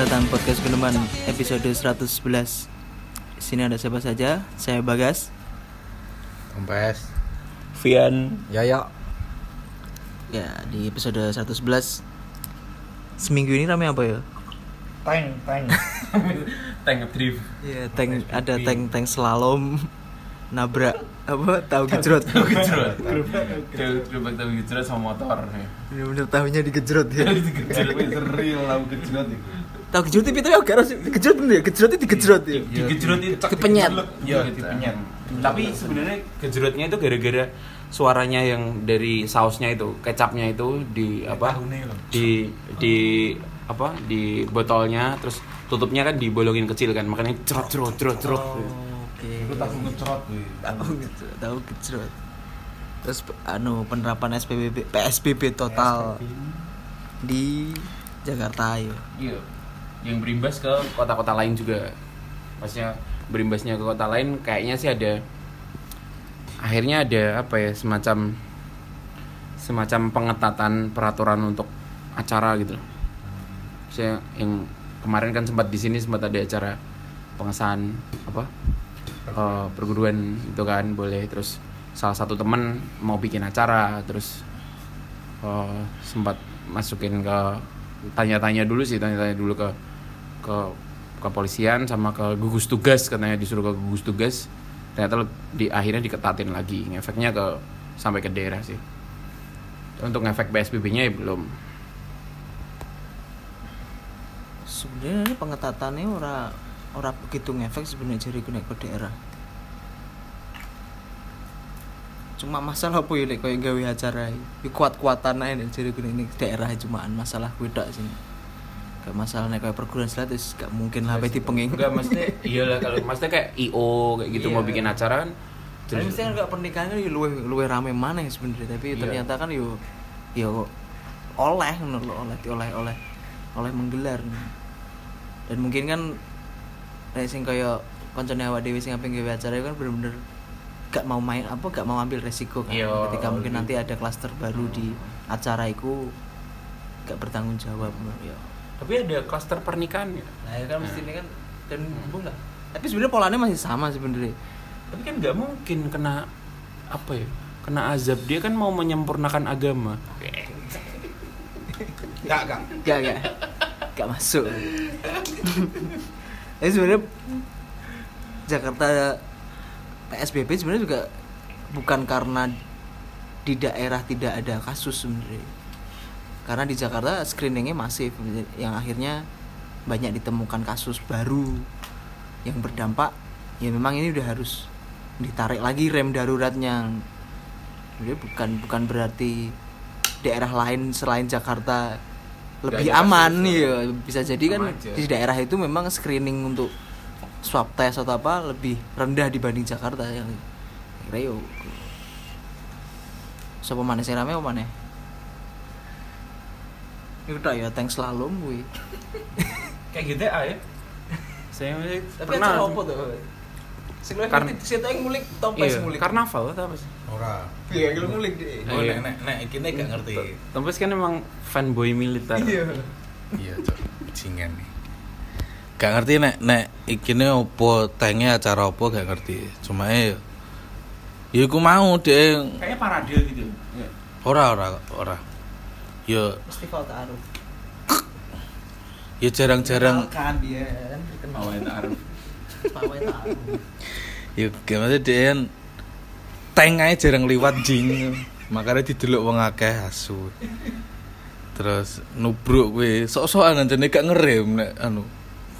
Selamat datang podcast Guneman episode 111 Di sini ada siapa saja? Saya Bagas. Kempes Vian. Ya ya. Ya di episode 111 Seminggu ini rame apa ya? Teng teng tank drift. Ya tank, ada tank tank slalom Nabrak apa tahu gejrot. Gejrot. Gerobak tahu gejrot sama motor Bener-bener tahunya digejrot ya. Real lau gejrot itu Tahu gejrot tapi tapi agak harus gejrot bener ya? Gejrotnya digejrot ya? Digejrot itu Kepenyet. ya. Dipenyet. Tapi sebenarnya gejrotnya itu gara-gara suaranya yang dari sausnya itu kecapnya itu di apa? Di di apa? Di botolnya terus tutupnya kan dibolongin kecil kan makanya cerot cerot cerot cerot. Oke. Lu tak ngecerot weh. Tahu gitu tahu gejrot. Terus anu penerapan SPBB PSBB total di Jakarta ya Iya. Yang berimbas ke kota-kota lain juga. Maksudnya berimbasnya ke kota lain kayaknya sih ada akhirnya ada apa ya semacam semacam pengetatan peraturan untuk acara gitu. Saya yang kemarin kan sempat di sini sempat ada acara pengesahan apa eh, perguruan itu kan boleh terus salah satu teman mau bikin acara terus eh, sempat masukin ke tanya-tanya dulu sih tanya-tanya dulu ke ke kepolisian sama ke gugus tugas katanya disuruh ke gugus tugas. Ternyata di akhirnya diketatin lagi efeknya ke sampai ke daerah sih. Untuk ngefek PSBB-nya ya belum. Sebenarnya ini pengetatannya ora ora begitu ngefek sebenarnya jadi kena ke daerah. Cuma masalah apa ya koyo gawe acara iki kuat-kuatan aja jadi ini daerah cumaan masalah tok sih gak masalah nek koyo perguruan silat gak mungkin lah di penging enggak maksudnya iyalah kalau maksudnya kayak IO kayak gitu Iya. mau bikin acara kan Tapi mesti kan gak pernikahan kan yo luwe luwe rame mana sebenarnya tapi Iya. ternyata kan yo yo oleh lho, oleh oleh oleh oleh menggelar dan mungkin kan nek sing kaya kancane awak dhewe sing apeng gawe acara itu kan bener-bener gak mau main apa gak mau ambil resiko kan Iya, ketika mungkin gitu. nanti ada klaster baru di acara itu gak bertanggung jawab ya tapi ada klaster pernikahan ya? Nah ya kan mesti ini kan dan nggak tapi sebenarnya polanya masih sama sebenarnya. Tapi kan nggak mungkin kena apa ya kena azab. Dia kan mau menyempurnakan agama. Gak gak gak gak gak masuk. Jadi sebenarnya Jakarta PSBB sebenarnya juga bukan karena di daerah tidak ada kasus sebenarnya karena di Jakarta screeningnya masif. Yang akhirnya banyak ditemukan kasus baru yang berdampak. Ya memang ini udah harus ditarik lagi rem daruratnya. Jadi bukan bukan berarti daerah lain selain Jakarta lebih ada aman ya bisa jadi kan aja. di daerah itu memang screening untuk swab test atau apa lebih rendah dibanding Jakarta. Yang kira yo siapa mana sih rame apa mana itu tak ya tank slalom gue kayak GTA ya? Saya masih tapi pernah. acara apa tuh? Sing luwih Karena- ngerti sing tak ngulik tompes iya, ngulik. karnaval atau apa sih? Ora iya kalau ngulik deh Oh nek nek nek iki nek gak ngerti. Tompes kan emang fanboy militer. Iya. Iya cok. Bajingan nih Gak ngerti nek nek iki ne opo tenge acara opo gak ngerti. Cuma ya Ya aku mau deh kayaknya parade gitu. Ya. Ora ora ora Ya festival taruh ya jarang-jarang. Kan dia kan terkenal taruh Ya gimana deh kan Tank aja jarang liwat jing. Makanya didelok wong akeh asu Terus nubruk gue Sok-sokan aja gak ngerem nek anu.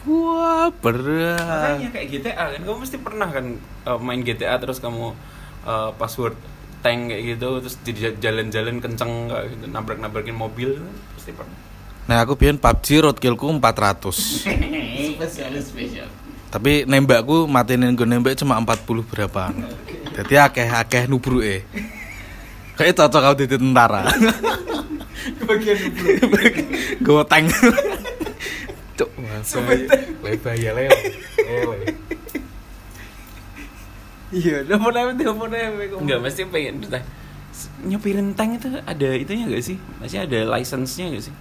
Wah berat. Makanya kayak GTA kan kamu pasti pernah kan uh, main GTA terus kamu uh, password tank kayak gitu terus di jalan-jalan kenceng kayak gitu nabrak-nabrakin mobil pasti pernah. Nah aku biyen PUBG roadkillku 400 spesialis spesial Tapi nembakku matinin gue nembak cuma 40 berapa. Jadi akeh-akeh nubruk eh Kayak cocok kau jadi tentara. Bagian dulu Gue tank Cuk, masa Lebah ya leo iya telepon aja telepon aja Enggak, pasti pengen entah, s- nyepirin tank itu ada itunya gak sih? Masih ada license-nya gak sih?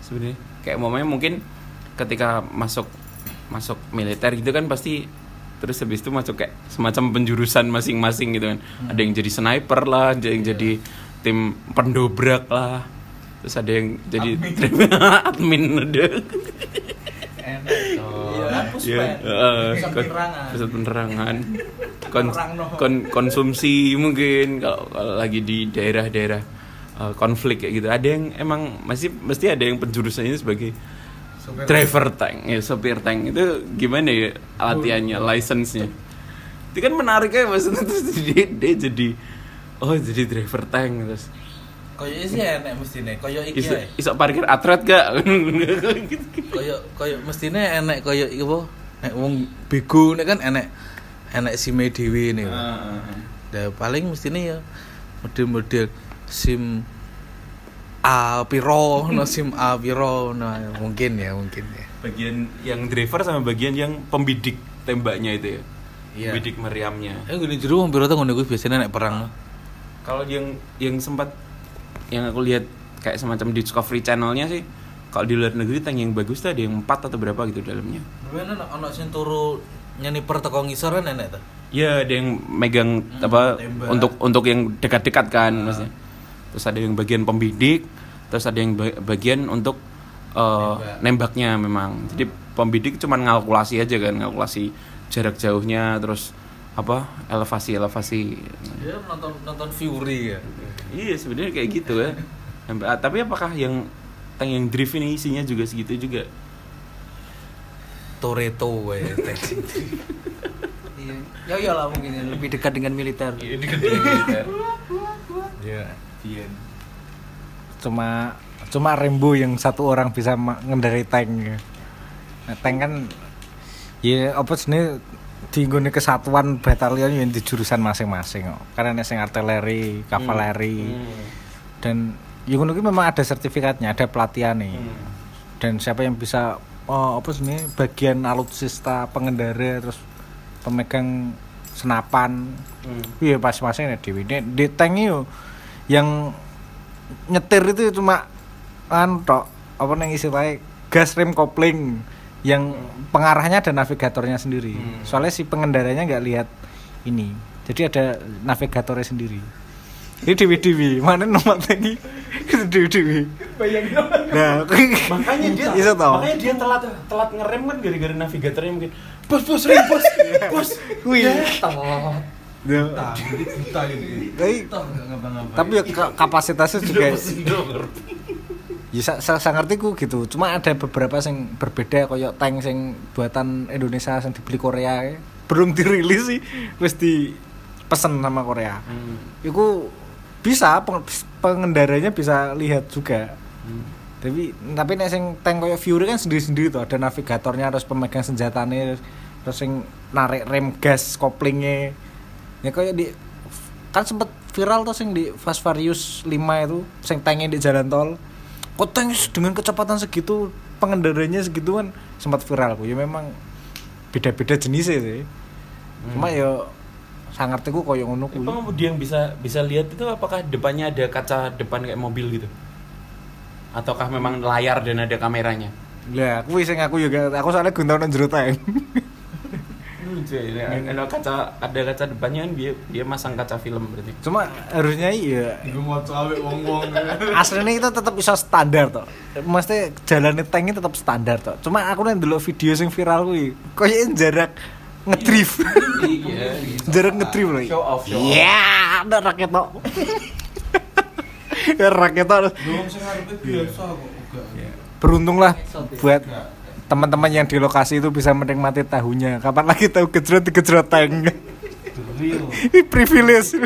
Sebenarnya. Kayak momennya mungkin ketika masuk masuk militer gitu kan pasti terus habis itu masuk kayak semacam penjurusan masing-masing gitu kan. Ada yang jadi sniper lah ada yang jadi tim pendobrak lah. Terus ada yang jadi admin ada Iya, Iya, Pusat kon- penerangan. pusat penerangan. Kon- kon- konsumsi mungkin kalau, kalau lagi di daerah-daerah eh, konflik kayak gitu. Ada yang emang masih mesti ada yang penjurusannya sebagai driver tank. ya sopir tank. Itu gimana ya latihannya license-nya? Itu kan menarik ya maksudnya. Terus dia, dia jadi oh jadi driver tank terus Koyo sih enek mestine, koyo iki iso, iso parkir atret gak Koyo koyo mestine enek koyo iki apa? Nek wong bego nek kan enek enek SIM dhewe nih. Nah, paling mestine ya model-model SIM A piro, no SIM A piro, nah mungkin ya, mungkin ya. bagian yang driver sama bagian yang pembidik tembaknya itu ya Iya. bidik meriamnya Eh gini jero wong piro ta ngono kuwi biasanya nek perang. kalau yang yang sempat yang aku lihat kayak semacam Discovery Channelnya sih kalau di luar negeri tank yang bagus tuh ada yang empat atau berapa gitu dalamnya. Luwih ana ana sing turu nyeniper teko ngisor kan enek ta. ya ada yang megang apa tembak. untuk untuk yang dekat-dekat kan maksudnya. Terus ada yang bagian pembidik terus ada yang ba- bagian untuk uh, nembaknya memang. Jadi pembidik cuman ngalkulasi aja kan ngalkulasi jarak jauhnya terus apa elevasi elevasi Dia nonton nonton Fury ya. Iya sebenarnya kayak gitu ya. Sampai- ah, tapi apakah yang tank yang drift ini isinya juga segitu juga? Toretto wae tank. Iya. Ya iyalah mungkin ya, lebih dekat dengan militer. Iya di gede Iya. Cuma cuma Rembo yang satu orang bisa ma- ngendarai tank. Nah, tank kan ya apa sini nggone kesatuan batalion yang di jurusan masing-masing kok. Karena sing artileri, kavaleri dan ya ngono kuwi memang ada sertifikatnya, ada pelatihan nih. Dan siapa yang bisa oh, apa sini bagian alutsista pengendara terus pemegang senapan Iya pas masing ada dewi. Di, di tank itu yang nyetir itu cuma kan apa nang istilahnya gas rem kopling yang pengarahnya ada navigatornya sendiri. Soalnya si pengendaranya nggak lihat ini. Jadi ada navigatornya sendiri. Ini dewi dewi mana nomor itu dewi dewi. Nah, makanya dia bisa tau. makanya dia telat telat ngerem kan gara-gara navigatornya mungkin bos bos rem bos bos Wih. Telat. Tapi- tapi ya ka- kapasitasnya juga ya sa, sa, ngerti ku gitu. Cuma ada beberapa yang berbeda kayak tank sing buatan Indonesia yang dibeli Korea. Ya. belum dirilis sih di pesen sama Korea. Itu bisa peng- pengendaranya bisa lihat juga. Tapi tapi nek sing tank kayak Fury kan sendiri-sendiri tuh ada navigatornya terus pemegang senjatanya terus sing narik rem gas koplingnya ya kayak di kan sempet viral tuh sing di Fast Furious 5 itu sing tanknya di jalan tol kok tank dengan kecepatan segitu pengendaranya segitu kan sempat viral ku ya memang beda-beda jenisnya sih. Cuma ya sangat ku koyo ngono kuwi. pengemudi yang bisa bisa lihat itu apakah depannya ada kaca depan kayak mobil gitu? Ataukah memang layar dan ada kameranya? Lah kuwi sing aku juga aku soalnya nang jero tank lucu ya ada kaca ada kaca depannya kan dia dia masang kaca film berarti. Cuma harusnya iya. Gue mau cawe wong-wong. aslinya itu tetap bisa standar toh. Mesti jalannya tanknya tetap standar toh. Cuma aku nih dulu video yang viral kuwi koyo jarak ngedrift. Iya jarak ngedrift loh. Show off show off. iya ada raket toh. Ya, raket toh. Sing biasa kok beruntung lah buat teman-teman yang di lokasi itu bisa menikmati tahunya. Kapan lagi tahu gejrot digejrot tank? Ini privilege.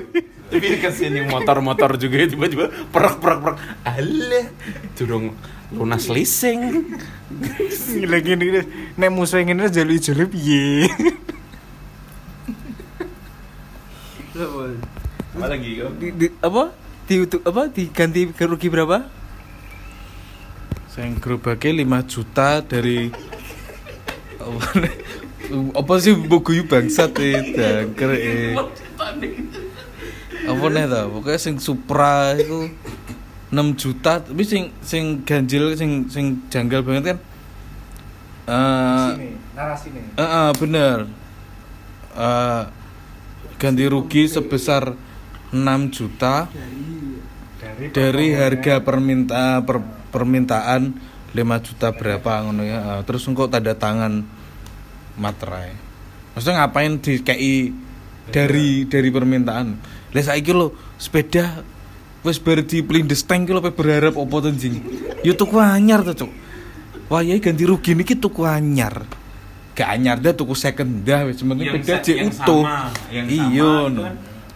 Tapi yang motor-motor juga tiba-tiba perak perak perak alah durung lunas leasing. Lagi ini nek musuh yang ini jeli jeli piye? Apa Di, di- apa? Di apa? Diganti rugi berapa? Saya gerobaknya 5 juta dari apa, sih buku bangsat eh dangker eh apa nih ta? Pokoknya sing Supra itu 6 juta tapi sing sing ganjil sing sing janggal banget kan? Eh Sini, narasi ini. eh, eh, bener. Eh, ganti rugi sebesar 6 juta dari harga perminta per, permintaan 5 juta berapa ngono ya. Eh, terus engkau tanda tangan materai. Maksudnya ngapain di KI dari dari permintaan? Lah saiki lo sepeda wis bar di pelindes tank ki lo pe berharap opo to jing? Yo tuku anyar to cuk. Wah ya ganti rugi niki tuku anyar. Gak anyar dah tuku second dah wis penting beda jek utuh. iya no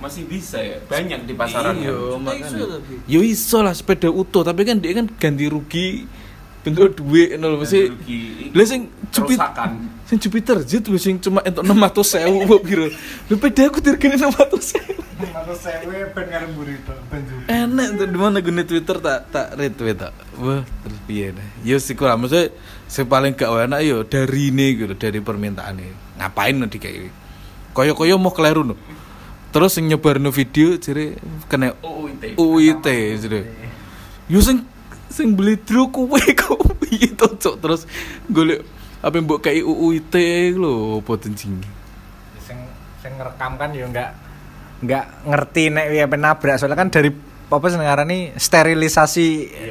masih bisa ya banyak di pasaran Iya, kan. makanya. Yo iso lah sepeda utuh, tapi kan dia kan ganti rugi bentuk duit ngono lho mesti. Lah sing Jupiter sing Jupiter jet wis sing cuma entuk 600.000 mbok piro. Lho peda aku dirgane 600.000. Atau sewe ben karo mburi to, ben juga. Enak tuh di mana gune Twitter tak tak retweet tak. Wah, terus piye dah. Yo sih kurang maksudnya sing paling gak enak yo dari ini gitu, dari permintaan ini. Ngapain nanti kayak ini? Koyo-koyo mau keliru no. Terus sing nyebar no video jadi kena UIT. UIT jadi. Yo sing sing beli truk kok piye to Cok? terus golek apa mbok kayak UIT lho apa tencing. sing sing ngerekam kan ya enggak enggak ngerti nek ya nabrak soalnya kan dari apa sih nih sterilisasi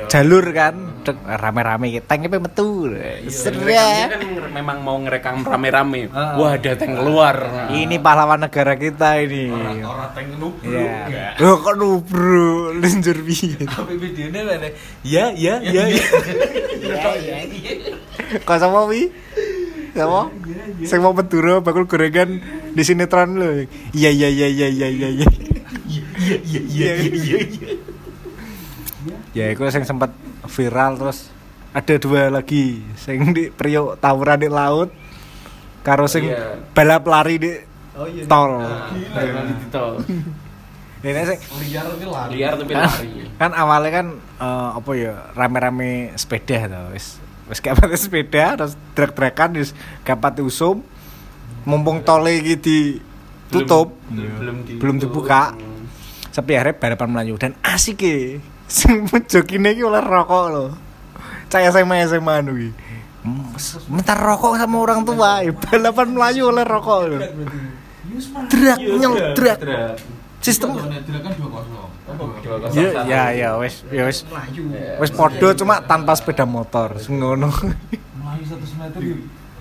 jalur kan? Dek, rame-rame gitu. Tanknya pe metu seru Dia ya. kan memang mau ngerekam rame-rame. Ah. Wah, ada tank keluar. ini pahlawan negara kita ini. Orang tank nubru. ya lo kok nubru lenjur piye? Tapi videonya mana? Ya, ya, ya, ya. kok sama wi? Sama? Sing mau Madura bakul gorengan di sinetron lo iya iya iya iya iya iya iya Iya, iya, iya, iya, iya. ya itu yang sempat viral terus ada dua lagi sing di priok tawuran di laut karo sing Iya. balap lari di tol Nah, di tol. ini sing Liar ini lari. Liar tapi kan, lari. kan awalnya kan eh, apa ya rame-rame sepeda tuh wis wis pati sepeda terus trek-trekan wis gak pati usum mumpung tole iki ditutup belum di- belum dibuka tapi akhirnya balapan melayu. Dan asik ya sing jokine iki oleh rokok loh saya SMA SMA anu iki. Hmm, minta rokok sama orang tua ya, balapan melayu oleh rokok loh drak nyel drak sistem kan ya ya ya wes ya wes wes podo cuma tanpa sepeda motor. Ngono. Melayu satu meter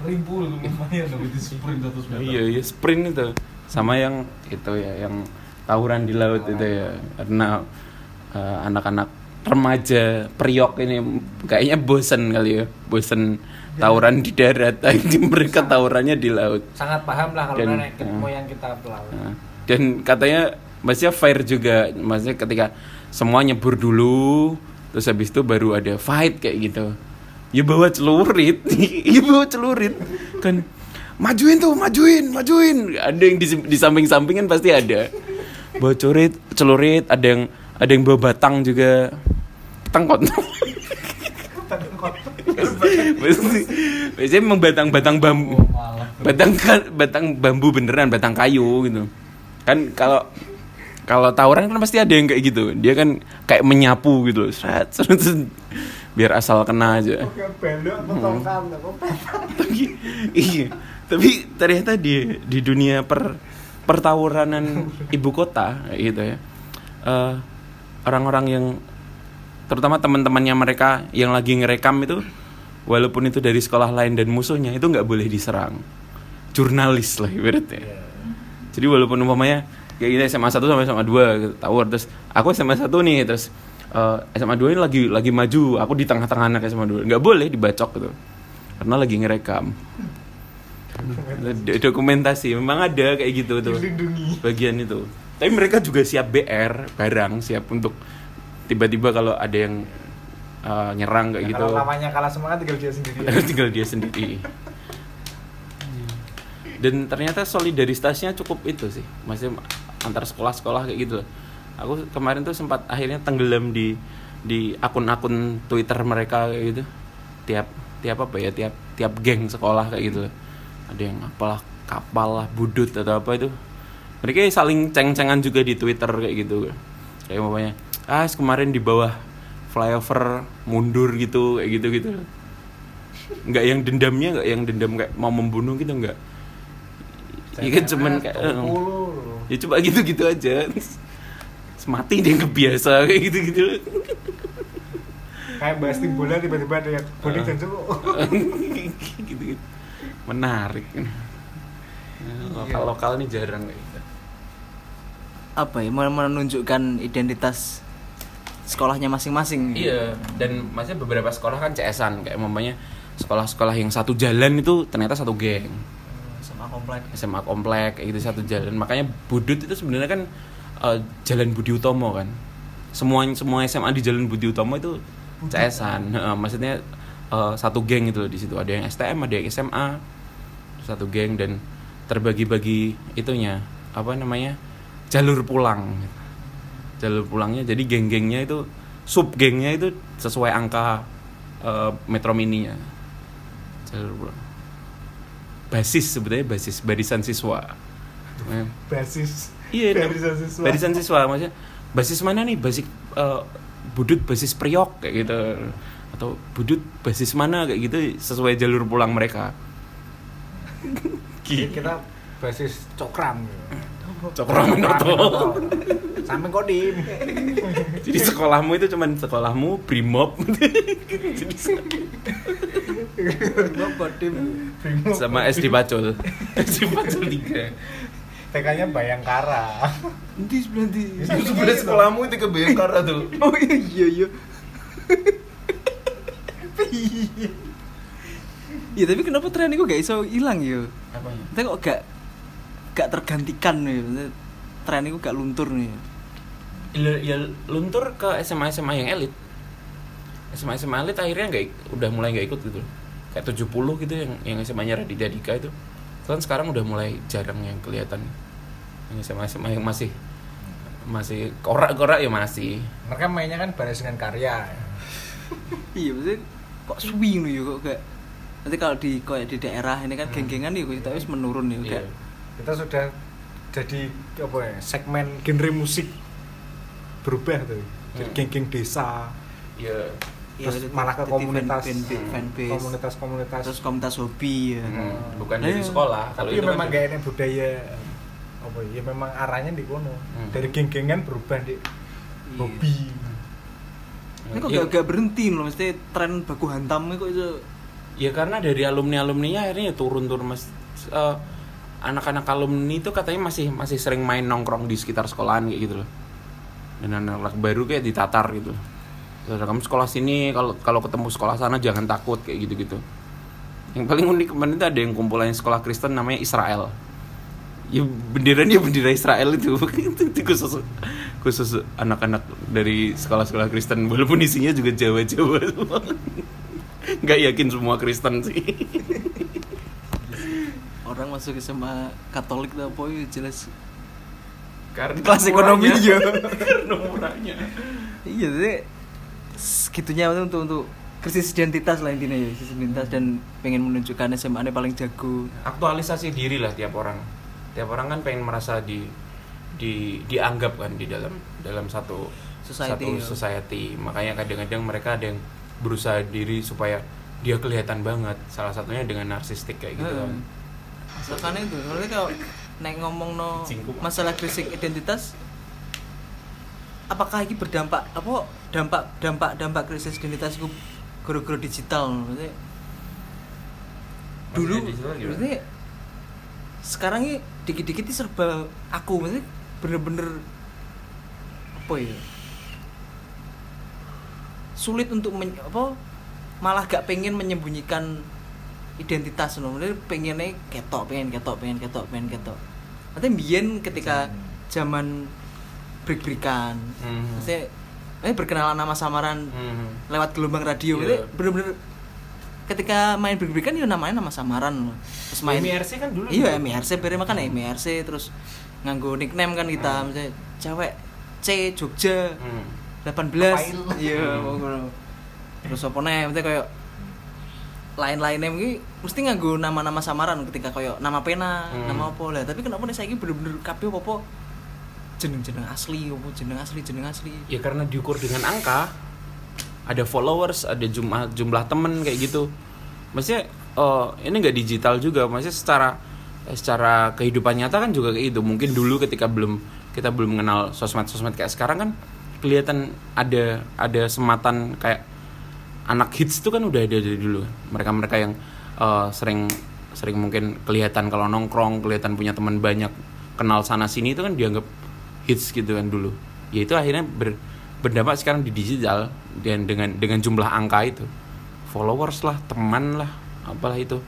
rimpul lumayan loh itu sprint satu meter. Iya, iya sprint itu. Sama yang itu ya, yang tawuran di laut itu ya. Karena eh, anak-anak remaja priok ini kayaknya bosen kali ya, bosen tawuran di darat, mereka tawurannya di laut. sangat paham lah kalau naik ke- mau yang kita pelaut Nah, dan katanya maksudnya fair juga, maksudnya ketika semua nyebur dulu, terus habis itu baru ada fight kayak gitu. Ya bawa celurit, ya bawa celurit kan majuin tuh, majuin, majuin. Ada yang di, di samping-sampingan pasti ada. Bawa celurit, celurit, ada yang ada yang bawa batang juga. Tengkot. Biasanya biasanya memang batang-batang bambu. Batang ka- batang bambu beneran, batang kayu gitu. Kan kalau kalau tawuran kan pasti ada yang kayak gitu. Dia kan kayak menyapu gitu. loh. Sret, sret, sret. Biar asal kena aja. tapi iya tapi ternyata di di dunia per pertawuranan ibu kota gitu ya. Eh, orang-orang yang terutama teman-temannya mereka yang lagi ngerekam itu walaupun itu dari sekolah lain dan musuhnya itu nggak boleh diserang. Jurnalis lah ibaratnya. Jadi walaupun umpamanya kayak gini SMA 1 sama SMA 2 gitu, tawur. Terus aku SMA 1 nih terus eh, SMA 2 ini lagi lagi maju. Aku di tengah-tengah anak SMA 2 nggak boleh dibacok gitu. Karena lagi ngerekam dokumentasi memang ada kayak gitu tuh. Bagian itu. Tapi mereka juga siap BR barang siap untuk tiba-tiba kalau ada yang eh, nyerang kayak gitu. namanya kalah semua kan tinggal dia sendiri. Tinggal dia sendiri. Dan ternyata solidaritasnya cukup itu sih. Maksudnya antar sekolah-sekolah kayak gitu. Aku kemarin tuh sempat akhirnya tenggelam di di akun-akun Twitter mereka kayak gitu. Tiap tiap apa ya? Tiap tiap geng sekolah kayak gitu ada yang apalah kapal lah budut atau apa itu. Mereka saling ceng-cengan juga di Twitter kayak gitu. Kayak umpamanya ah kemarin di bawah flyover mundur gitu kayak gitu gitu nggak yang dendamnya nggak yang dendam kayak mau membunuh gitu nggak. Iya kan cuman kayak eh, ya coba gitu-gitu aja. Mati dia kebiasa kayak gitu-gitu. Kayak bahas tim bola tiba-tiba ada yang bonek dan cuk gitu, gitu menarik lokal lokal nih jarang gitu. Apa ya mau menunjukkan identitas sekolahnya masing-masing. Iya dan maksudnya beberapa sekolah kan CS-an kayak umpamanya sekolah-sekolah yang satu jalan itu ternyata satu geng. Sama komplek. SMA komplek kayak gitu satu jalan. Makanya Budut itu sebenarnya kan eh, Jalan Budi Utomo kan. Semua semua SMA di Jalan Budi Utomo itu CS-an Heeh, maksudnya eh, satu geng itu loh di situ. Ada yang STM ada yang SMA satu geng dan terbagi-bagi itunya apa namanya jalur pulang. Jalur pulangnya jadi geng-gengnya itu sub gengnya itu sesuai angka eh, metro mininya. Jalur pulang. Basis sebetulnya basis barisan siswa. Basis. Iya barisan siswa. barisan siswa maksudnya basis mana nih? Basis eh, budut basis priok kayak gitu. Atau budut basis mana kayak gitu sesuai jalur pulang mereka kita basis cokram. Cokroaminoto sampai kodim. Jadi sekolahmu itu cuman sekolahmu brimob. Jadi kodim. Sama SD Pacul. SD Pacul 3 TK-nya Bayangkara. Nanti nanti. Sebenarnya sekolahmu itu ke Bayangkara tuh. Oh iya iya. Iya Iya tapi kenapa tren itu gak iso hilang ya? apanya Kita kok gak gak tergantikan nih, Maksudnya tren itu gak luntur nih. ya, ya luntur ke SMA SMA yang elit. SMA SMA elit akhirnya nggak ik- udah mulai nggak ikut gitu. Kayak 70 gitu yang yang SMA nya Raditya Dika itu. Kan sekarang udah mulai jarang yang kelihatan. Yang SMA SMA yang masih masih korak-korak ya masih. Mereka mainnya kan barisan karya. Iya maksudnya kok swing nih kok gak nanti kalau di kayak di daerah ini kan geng-gengan nih kita wis menurun nih udah. Iya. kita sudah jadi apa ya segmen genre musik berubah tuh jadi Hmm. geng-geng desa Iya. terus Iya, malah ke komunitas fan- fan- fanbase. komunitas-komunitas terus komunitas hobi ya. Hmm, bukan Nah, dari iya. sekolah kalau tapi itu memang kan gak ada budaya apa ya memang arahnya di kono Hmm. dari geng-gengan berubah di Iya. hobi Ini kok gak, gak berhenti loh, mesti tren baku hantam ini kok itu Ya karena dari alumni alumninya akhirnya ya turun turun mas eh, anak-anak alumni itu katanya masih masih sering main nongkrong di sekitar sekolahan kayak gitu loh. Dan anak-anak baru kayak ditatar gitu. Saudara kamu sekolah sini kalau kalau ketemu sekolah sana jangan takut kayak gitu-gitu. Yang paling unik kemarin itu ada yang kumpulannya sekolah Kristen namanya Israel. Ya benderanya bendera Israel itu. itu, khusus khusus anak-anak dari sekolah-sekolah Kristen walaupun isinya juga Jawa-Jawa. Nggak yakin semua Kristen sih. orang masuk SMA Katolik tuh apa ya jelas Karena kelas ekonomi ya. Karena murahnya. iya jadi segitunya untuk untuk krisis identitas lah intinya ya krisis identitas dan pengen menunjukkan SMA ini paling jago Aktualisasi diri lah tiap orang. Tiap orang kan pengen merasa di di dianggap kan di dalam dalam satu Society, satu ya. society. Makanya kadang-kadang mereka ada yang berusaha diri supaya dia kelihatan banget. Salah satunya dengan narsistik kayak gitu kan. Itu, kalau kalau nek ngomong no masalah krisis identitas, apakah ini berdampak apa dampak dampak dampak krisis identitas itu guru-guru digital? Maksudnya dulu Maksudnya maksudnya sekarang ini dikit-dikit ini serba aku maksudnya bener-bener apa ya sulit untuk men, apa malah gak pengen menyembunyikan identitas loh Maksudnya pengennya ketok pengen ketok pengen ketok pengen ketok nanti biyen ketika zaman break-breakan Hmm. maksudnya eh berkenalan nama samaran Hmm. lewat gelombang radio. Maksudnya bener-bener ketika main break-breakan ya namanya nama samaran loh terus main MIRC kan dulu iya. MIRC beri makan MIRC terus nganggo nickname kan kita Hmm. misalnya cewek C Jogja Hmm. 18 Ngapain? iya terus apa nih? Maksudnya kayak lain-lainnya mungkin mesti nganggo nama-nama samaran ketika kayak nama pena Hmm. nama apa lah. Tapi kenapa nih saya bener-bener kabeh apa jeneng-jeneng asli apa jeneng asli jeneng asli? Ya karena diukur dengan angka ada followers ada jumlah jumlah temen kayak gitu. Maksudnya oh ini nggak digital juga. Maksudnya secara secara kehidupan nyata kan juga kayak itu mungkin dulu ketika belum kita belum mengenal sosmed sosmed kayak sekarang kan kelihatan ada ada sematan kayak anak hits itu kan udah ada dari dulu. Mereka mereka yang eh, sering sering mungkin kelihatan kalau nongkrong kelihatan punya teman banyak kenal sana sini itu kan dianggap hits gitu kan dulu. Ya itu akhirnya ber- berdampak sekarang di digital dan dengan dengan jumlah angka itu. Followers lah teman lah apalah itu.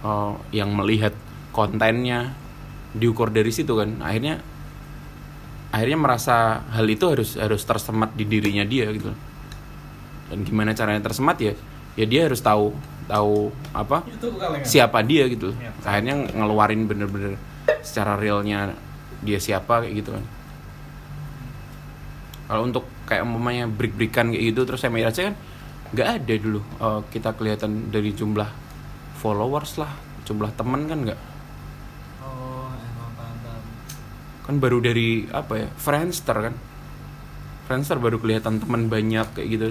Eh, yang melihat kontennya diukur dari situ kan. Akhirnya akhirnya merasa hal itu harus harus tersemat di dirinya dia gitu. Dan gimana caranya tersemat ya ya dia harus tahu tahu apa siapa dia gitu. Akhirnya ngeluarin bener-bener secara realnya dia siapa kayak gitu kan. Kalau untuk kayak umpamanya break-breakan kayak gitu terus saya aja kan nggak ada dulu eh, kita kelihatan dari jumlah followers lah jumlah teman kan nggak oh emang paham paham kan baru dari apa ya Friendster kan? Friendster baru kelihatan teman banyak kayak gitu.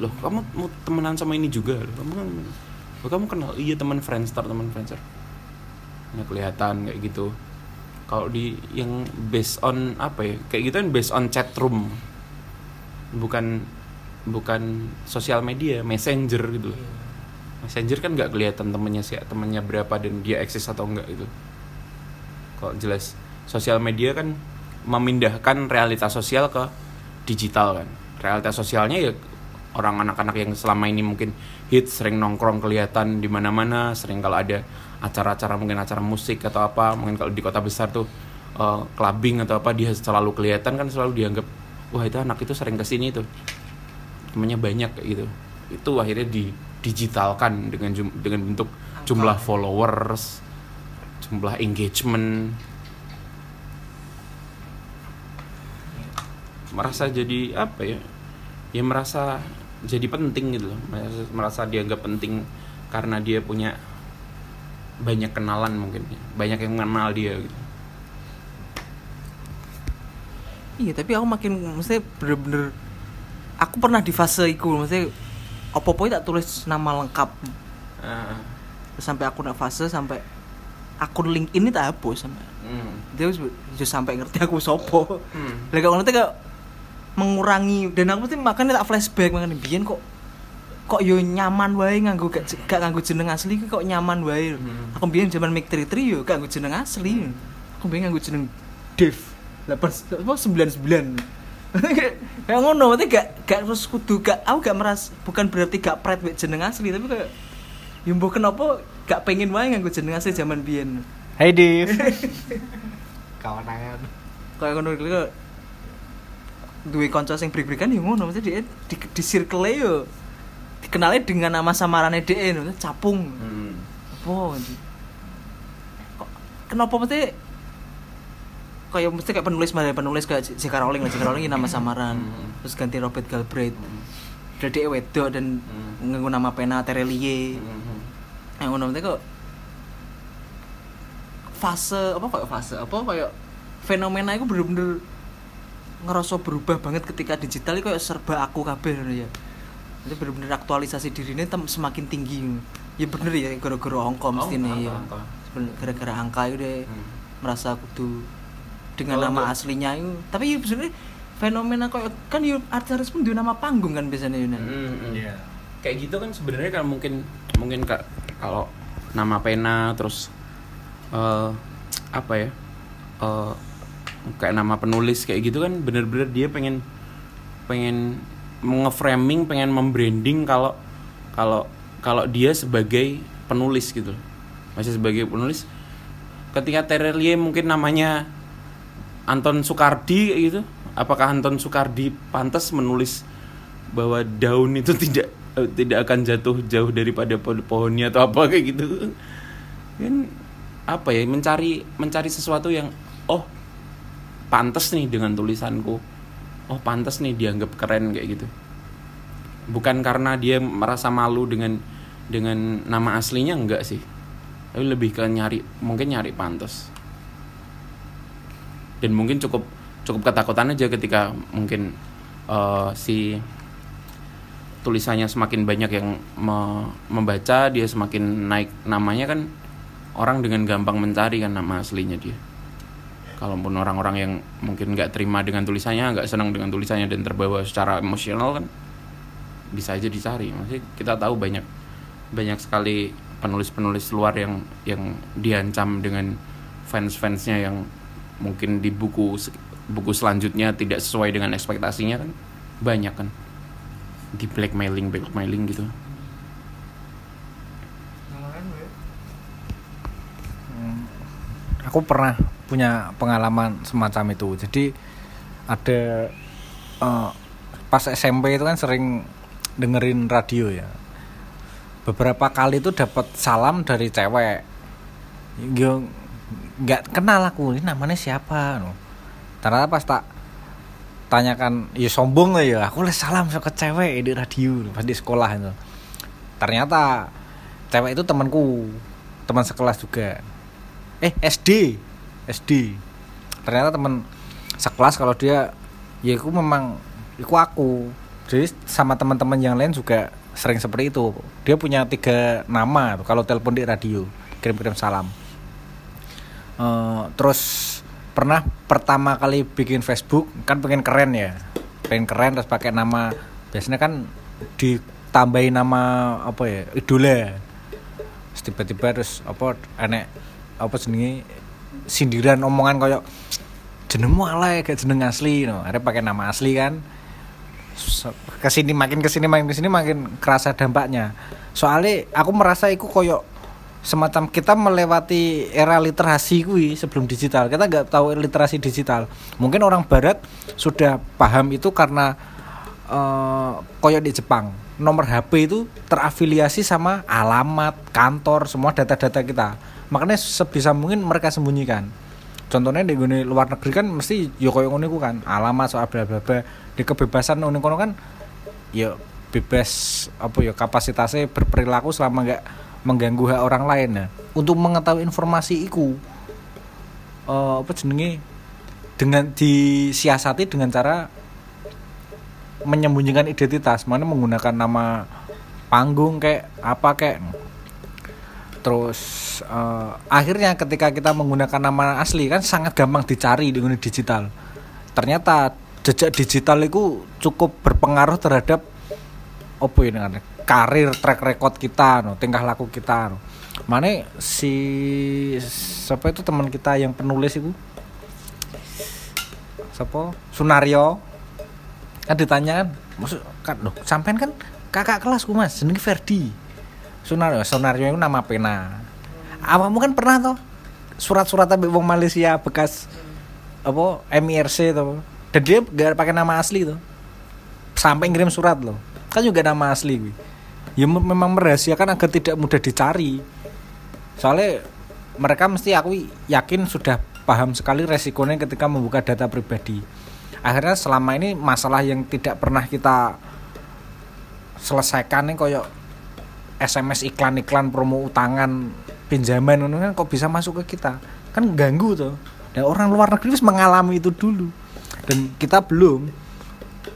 Loh kamu mau temenan sama ini juga? Loh kamu kan loh, kamu kenal? Iya teman Friendster teman Friendster. Nggak kelihatan kayak gitu. Kalau di yang based on apa ya kayak gitu kan based on chat room. Bukan bukan sosial media messenger gitu loh. Messenger kan nggak kelihatan temennya sih temennya berapa dan dia eksis atau enggak itu kok jelas sosial media kan memindahkan realitas sosial ke digital kan. Realitas sosialnya ya orang anak-anak yang selama ini mungkin hit sering nongkrong kelihatan di mana-mana sering kalau ada acara-acara mungkin acara musik atau apa mungkin kalau di kota besar tuh eh, clubbing atau apa dia selalu kelihatan kan selalu dianggap wah itu anak itu sering ke sini tuh. Temennya banyak kayak gitu. Itu akhirnya di digitalkan dengan jum- dengan bentuk jumlah followers jumlah engagement. Merasa jadi apa ya? Ya merasa jadi penting gitu loh. Merasa, merasa dianggap penting karena dia punya banyak kenalan mungkin banyak yang mengenal dia gitu. Iya tapi aku makin maksudnya bener-bener aku pernah di fase itu maksudnya opo-opo tak tulis nama lengkap. Terus sampai akun fase sampai akun LinkedIn ini tak hapus sampai. Hmm. dia wis sampai ngerti aku sopo. Hmm. lah kalau nanti kayak mengurangi dan aku mesti makanya tak flashback makanya biyen kok kok yo nyaman wae nganggo gak, gak nganggo jeneng asli kok nyaman wae. Hmm. aku biyen zaman Mic 33 yo gak nganggo jeneng asli. Aku biyen nganggo jeneng Dev 8 apa 99 kayak ngono berarti gak gak terus kudu gak aku gak meras bukan berarti gak wek jeneng asli tapi kayak yo mbok kenapa gak pengen wae nganggo jeneng asli zaman biyen Hai Div. Kawan tangan. kayak ngono iki kok duwe kanca sing brik-brikan ya ngono mesti dia di, di circle yo dikenalnya dengan nama samarane dhek capung Hmm. apa kok kenapa mesti kayak mesti kayak penulis mana penulis kayak J.K. Rowling lah J.K. Rowling nama samaran Hmm. terus ganti Robert Galbraith udah dia wedok dan Hmm. nganggo nama pena Terelie Hmm. Yang ngono mesti kok fase apa kayak fase apa kayak fenomena itu bener-bener ngerasa berubah banget ketika digital itu kayak serba aku kabeh ngono ya itu bener-bener aktualisasi dirinya tem- semakin tinggi ya bener ya gara-gara angka mesti Angka, nih ya gara-gara angka itu deh Hmm. merasa kudu dengan Kalau nama aslinya itu tapi ya sebenarnya fenomena kayak kan ya artis pun dia nama panggung kan biasanya Yuna Hmm, hmm. Iya. kayak gitu kan sebenarnya kan mungkin mungkin kak kalau nama pena terus eh apa ya eh kayak nama penulis kayak gitu kan bener-bener dia pengen pengen nge-framing pengen membranding kalau kalau kalau dia sebagai penulis gitu masih sebagai penulis ketika Terelie mungkin namanya Anton kayak gitu apakah Anton Soekardi pantas menulis bahwa daun itu tidak tidak akan jatuh jauh daripada po- pohonnya atau apa kayak gitu. Kan apa ya mencari mencari sesuatu yang oh pantas nih dengan tulisanku. Oh pantas nih dianggap keren kayak gitu. Bukan karena dia merasa malu dengan dengan nama aslinya enggak sih. Tapi lebih ke nyari mungkin nyari pantas dan mungkin cukup cukup ketakutan aja ketika mungkin eh, si tulisannya semakin banyak yang me- membaca dia semakin naik namanya kan orang dengan gampang mencari kan nama aslinya dia. Kalaupun orang-orang yang mungkin nggak terima dengan tulisannya nggak senang dengan tulisannya dan terbawa secara emosional kan bisa aja dicari. Masih kita tahu banyak banyak sekali penulis-penulis luar yang yang diancam dengan fans-fansnya yang mungkin di buku buku selanjutnya tidak sesuai dengan ekspektasinya kan banyak kan di blackmailing blackmailing gitu. Aku pernah punya pengalaman semacam itu. Jadi ada eh, pas SMP itu kan sering dengerin radio ya. Beberapa kali itu dapat salam dari cewek. Nggak kenal aku ini namanya siapa no. ternyata pas tak tanyakan ya sombong lah ya. Aku les salam ke cewek di radio pas di sekolah itu. Ternyata cewek itu temanku teman sekelas juga. Eh SD SD ternyata teman sekelas kalau dia ya aku memang aku aku. Jadi sama teman-teman yang lain juga sering seperti itu. Dia punya tiga nama kalau telepon di radio kirim-kirim salam. Eh, terus pernah pertama kali bikin Facebook kan pengen keren ya. Pengen keren terus pakai nama biasanya kan ditambahin nama apa ya idola tiba-tiba terus apa enek apa jenenge sindiran omongan koyo jenengmu alay gak jeneng asli. No akhirnya pakai nama asli kan. Ke sini makin ke sini makin ke sini makin kerasa dampaknya. Soalnya aku merasa itu koyo semacam kita melewati era literasi kui sebelum digital. Kita nggak tahu literasi digital. Mungkin orang barat sudah paham itu karena eh koyo di Jepang. Nomor HP itu terafiliasi sama alamat kantor semua data-data kita. Makanya sebisa mungkin mereka sembunyikan. Contohnya di luar negeri kan mesti yo koyo ngono kan. Alamat soal bla bla bla di kebebasan ngono kan ya bebas apa ya kapasitasnya berperilaku selama nggak mengganggu hak orang lain nah. Untuk mengetahui informasi itu eh, apa jenenge? Dengan disiasati dengan cara menyembunyikan identitas. Mana menggunakan nama panggung kayak apa kayak terus eh, akhirnya ketika kita menggunakan nama asli kan sangat gampang dicari di dunia digital. Ternyata jejak digital itu cukup berpengaruh terhadap apa ini kan karir track record kita no tingkah laku kita no. Mana si siapa itu teman kita yang penulis itu? Siapa? Sunario. Kan ditanya kan maksud kan loh sampean kan kakak kelasku mas jenenge Ferdi. Sunario Sunario itu nama pena. Awakmu kan pernah toh surat-surat tapi wong Malaysia bekas apa MIRC tuh dan dia gak pakai nama asli tuh sampai ngirim surat loh. Kan juga nama asli gue ya me- memang merahasiakan agar tidak mudah dicari. Soalnya mereka mesti aku yakin sudah paham sekali resikonya ketika membuka data pribadi. Akhirnya selama ini masalah yang tidak pernah kita selesaikan nih koyok SMS iklan-iklan promo utangan pinjaman kan kok bisa masuk ke kita? Kan ganggu tuh dan orang luar negeri harus mengalami itu dulu. Dan kita belum.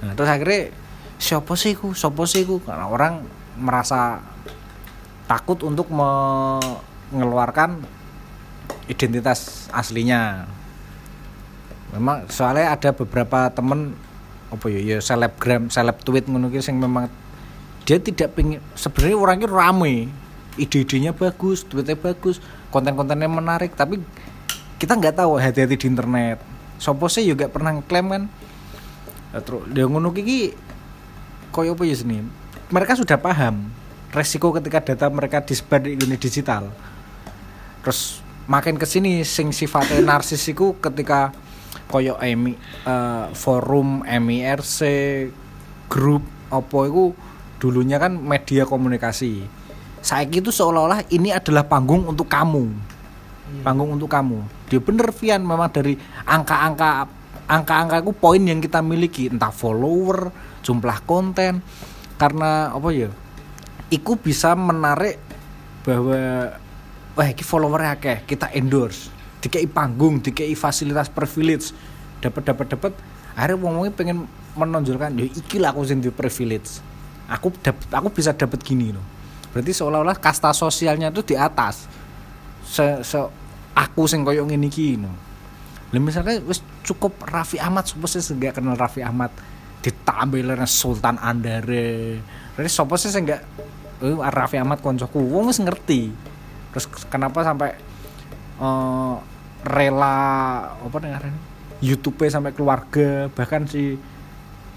Nah, terus akhirnya siapa sih ku? Siapa sih ku? Karena orang merasa takut untuk mengeluarkan identitas aslinya. Memang soalnya ada beberapa temen apa ya ya selebgram seleb tweet ki sing memang dia tidak pengen sebenarnya orangnya rame ide-idenya bagus tweetnya bagus konten-kontennya menarik tapi kita nggak tahu hati-hati di internet. Sopo sih juga pernah ngeklaim kan? Ya, terus dia ngono ki koyo apa ya sini mereka sudah paham resiko ketika data mereka disebar di dunia digital. Terus makin ke sini sing sifatnya narsis iku ketika koyo emi eh, forum MIRC grup apa itu dulunya kan media komunikasi. Saya itu seolah-olah ini adalah panggung untuk kamu. Panggung untuk kamu. Dia bener Vian memang dari angka-angka angka-angka itu poin yang kita miliki. Entah follower jumlah konten karena apa ya iku bisa menarik bahwa wah ini follower akeh kita endorse dikei panggung dikei fasilitas privilege dapat dapat dapat akhirnya ngomongnya pengen menonjolkan ya iki lah aku di privilege aku dap- aku bisa dapat gini loh. Berarti seolah-olah kasta sosialnya itu di atas se, se aku sing koyo ngene iki no. Lah misalnya cukup Raffi Ahmad sing gak kenal Raffi Ahmad ditambah Sultan Andare. Terus sopo sih sing gak eh, Raffi Ahmad koncoku wong wis ngerti. Terus kenapa sampai eh, rela apa ngarannya? YouTube sampai keluarga bahkan si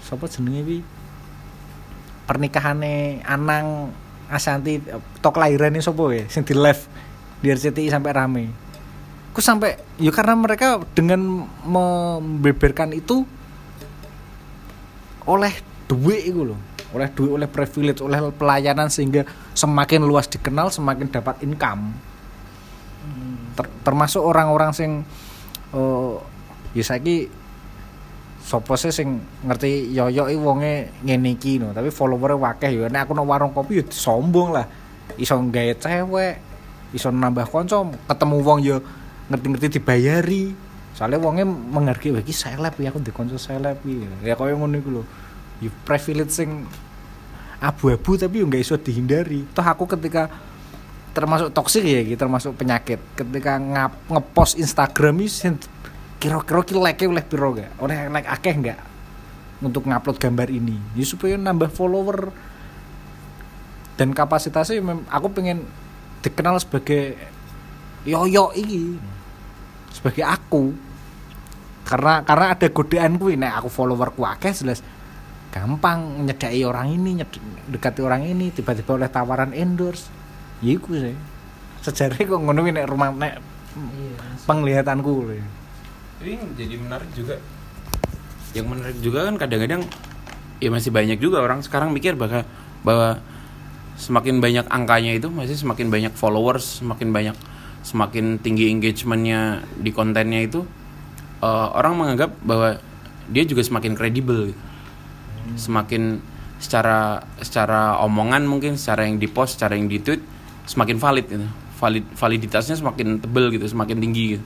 sopo jenenge iki pernikahane Anang Asanti tok lahirane sopo ya sing di live di RCTI sampai rame. Ku sampai ya karena mereka dengan membeberkan itu oleh duit itu loh oleh duit oleh privilege oleh pelayanan sehingga semakin luas dikenal semakin dapat income. Ter- termasuk orang-orang sing eh ya saiki sopo sih sing ngerti yoyo i wonge ngene tapi followernya wakeh ya nek aku nang warung kopi ya sombong lah. Iso gawe cewek iso nambah konco ketemu wong ya ngerti-ngerti dibayari soalnya wongnya menghargai wah iki seleb ya aku di konco seleb ya koyo ngono iku lho. Ya privilege sing abu-abu tapi yo nggak iso dihindari. Toh aku ketika termasuk toksik ya gitu termasuk penyakit. Ketika ngap ngepost Instagram sen- kira-kira ki like oleh piro gak oleh like akeh nggak untuk ngupload gambar ini? Ya supaya nambah follower. Dan kapasitasnya mem- aku pengen dikenal sebagai yoyo ini sebagai aku karena karena ada godaan kuwi. Nek aku followerku akeh jelas gampang nyedai orang ini nyed- dekati orang ini tiba-tiba oleh tawaran endorse. Ya iku sih. Sejarahnya kok ngono kuwi nek rumah nek penglihatanku lho. Tapi yang jadi menarik juga. Yang menarik juga kan kadang-kadang ya masih banyak juga orang sekarang mikir bahwa bahwa semakin banyak angkanya itu masih semakin banyak followers semakin banyak semakin tinggi engagementnya di kontennya itu eh, orang menganggap bahwa dia juga semakin kredibel gitu. semakin secara secara omongan mungkin secara yang dipost secara yang di tweet semakin valid gitu. Valid validitasnya semakin tebel gitu semakin tinggi gitu.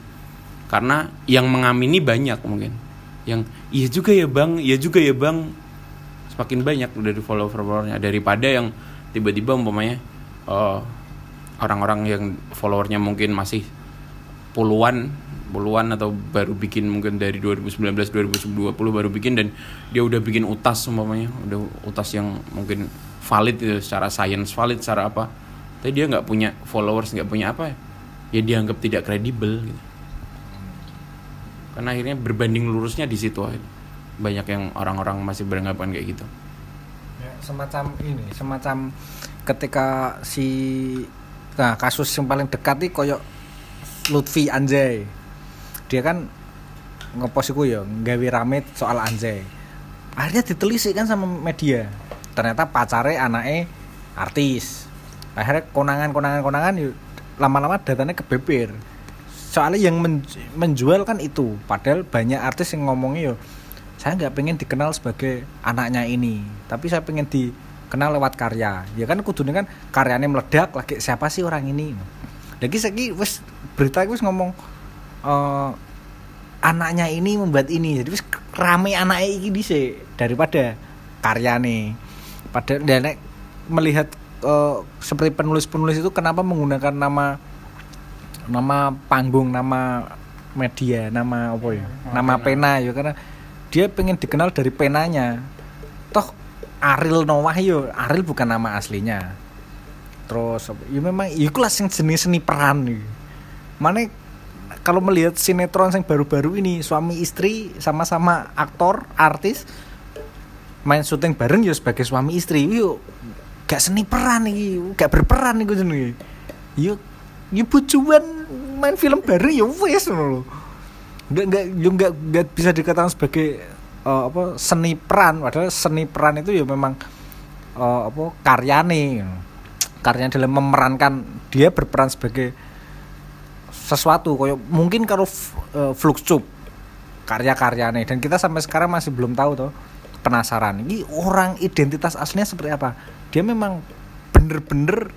Karena yang mengamini banyak mungkin. Yang iya juga ya bang iya juga ya bang. Semakin banyak dari follower followernya daripada yang tiba-tiba umpamanya eh, orang-orang yang followernya mungkin masih puluhan puluhan atau baru bikin mungkin dari 2019 2020 baru bikin dan dia udah bikin utas umpamanya udah utas yang mungkin valid gitu, secara science valid secara apa. Tapi dia nggak punya followers nggak punya apa ya. Dianggap tidak kredibel gitu. Karena akhirnya berbanding lurusnya di situ banyak yang orang-orang masih beranggapan kayak gitu. Ya, semacam ini semacam ketika si nah kasus yang paling dekat nih koyok Lutfi Anjay dia kan ngepost iku ya nggawe rame soal Anjay akhirnya ditelisik kan sama media. Ternyata pacare anaknya artis. Akhirnya konangan konangan konangan lama-lama datanya kebeber soalnya yang men- menjual kan itu. Padahal banyak artis yang ngomongnya yo saya nggak pengen dikenal sebagai anaknya ini tapi saya pengen dikenal lewat karya. Ya kan kudunya kan karyanya meledak lagi siapa sih orang ini? Lagi saya wis berita wis ngomong eh, anaknya ini membuat ini. Jadi wis rame anaknya ini sih daripada karyane. Padahal dan nek melihat eh, seperti penulis-penulis itu kenapa menggunakan nama nama panggung nama media nama apa ya? Nama pena. ya karena dia pengen dikenal dari penanya. Toh Ariel Noah yo Ariel bukan nama aslinya. Terus ya memang itu lah sing jenis seni peran nih mana kalau melihat sinetron yang baru-baru ini suami istri sama-sama aktor artis main syuting bareng ya sebagai suami istri. Yuk gak seni peran nih gak berperan nih jenenge. Yuk yuk bujuan main film bareng ya wes lho. Nggak nggak yo nggak nggak bisa dikatakan sebagai eh, apa seni peran. Padahal seni peran itu ya memang eh, apa karyane. Karyanya dalam memerankan dia berperan sebagai sesuatu kayak mungkin kalau uh, Fluxcup karya-karyanya dan kita sampai sekarang masih belum tahu tuh penasaran. Ini orang identitas aslinya seperti apa? Dia memang bener-bener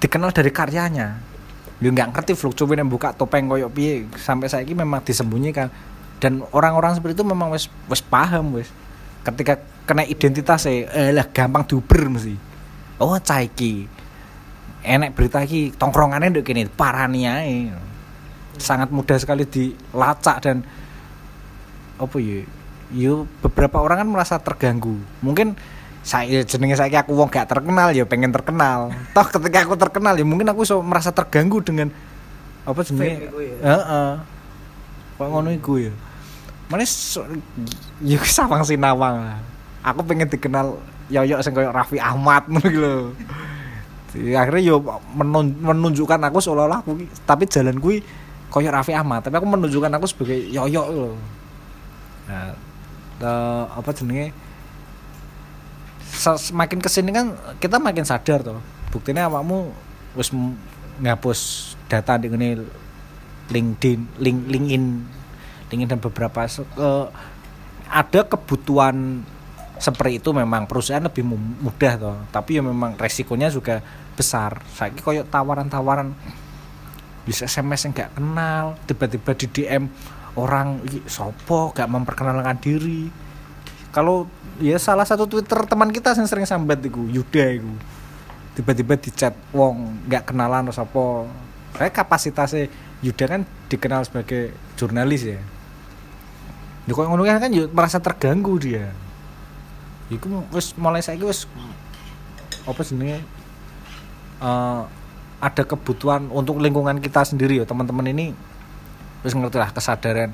dikenal dari karyanya. Dia nggak ngerti Fluxcup yang buka topeng koyok piye. Sampai saya ini memang disembunyikan. Dan orang-orang seperti itu memang wes wes paham wes ketika kena identitas eh, lah gampang diuber mesti. Oh cah iki enek berita iki tongkrongannya ndek kene parani ae. Sangat mudah sekali dilacak dan apa ya yo beberapa orang kan merasa terganggu. Mungkin saya jenenge saya aku wong gak terkenal ya pengen terkenal. Toh ketika aku terkenal ya mungkin aku so merasa terganggu dengan apa jenenge? Ya. heeh. Kok ngono iku ya? Manis so, ya sawang sinawang aku pengen dikenal yoyok sing koyo Raffi Ahmad ngono lho akhirnya yo menun- menunjukkan aku seolah-olah aku tapi jalan kui koyo Raffi Ahmad tapi aku menunjukkan aku sebagai yoyok lho. Nah eh, apa jenenge? Se- semakin ke sini kan kita makin sadar toh buktinya awakmu m- ngapus data di ini LinkedIn, link, LinkedIn, LinkedIn dan beberapa se- eh, ada kebutuhan seperti itu memang perusahaan lebih mu- mudah toh. Tapi ya memang resikonya juga besar. Saya koyo tawaran-tawaran bisa SMS yang nggak kenal tiba-tiba di DM orang "Ih, sopo? Gak memperkenalkan diri. Kalau ya salah satu Twitter teman kita yang sering sambat iku Yuda iku. Tiba-tiba di chat wong nggak kenalan apa saya kapasitasnya Yuda kan dikenal sebagai jurnalis ya. Ya kok ngono kan kan ya merasa terganggu dia Iku wis mulai saiki wis apa jenenge? Eh ada kebutuhan untuk lingkungan kita sendiri ya teman-teman ini wis ngerti lah kesadaran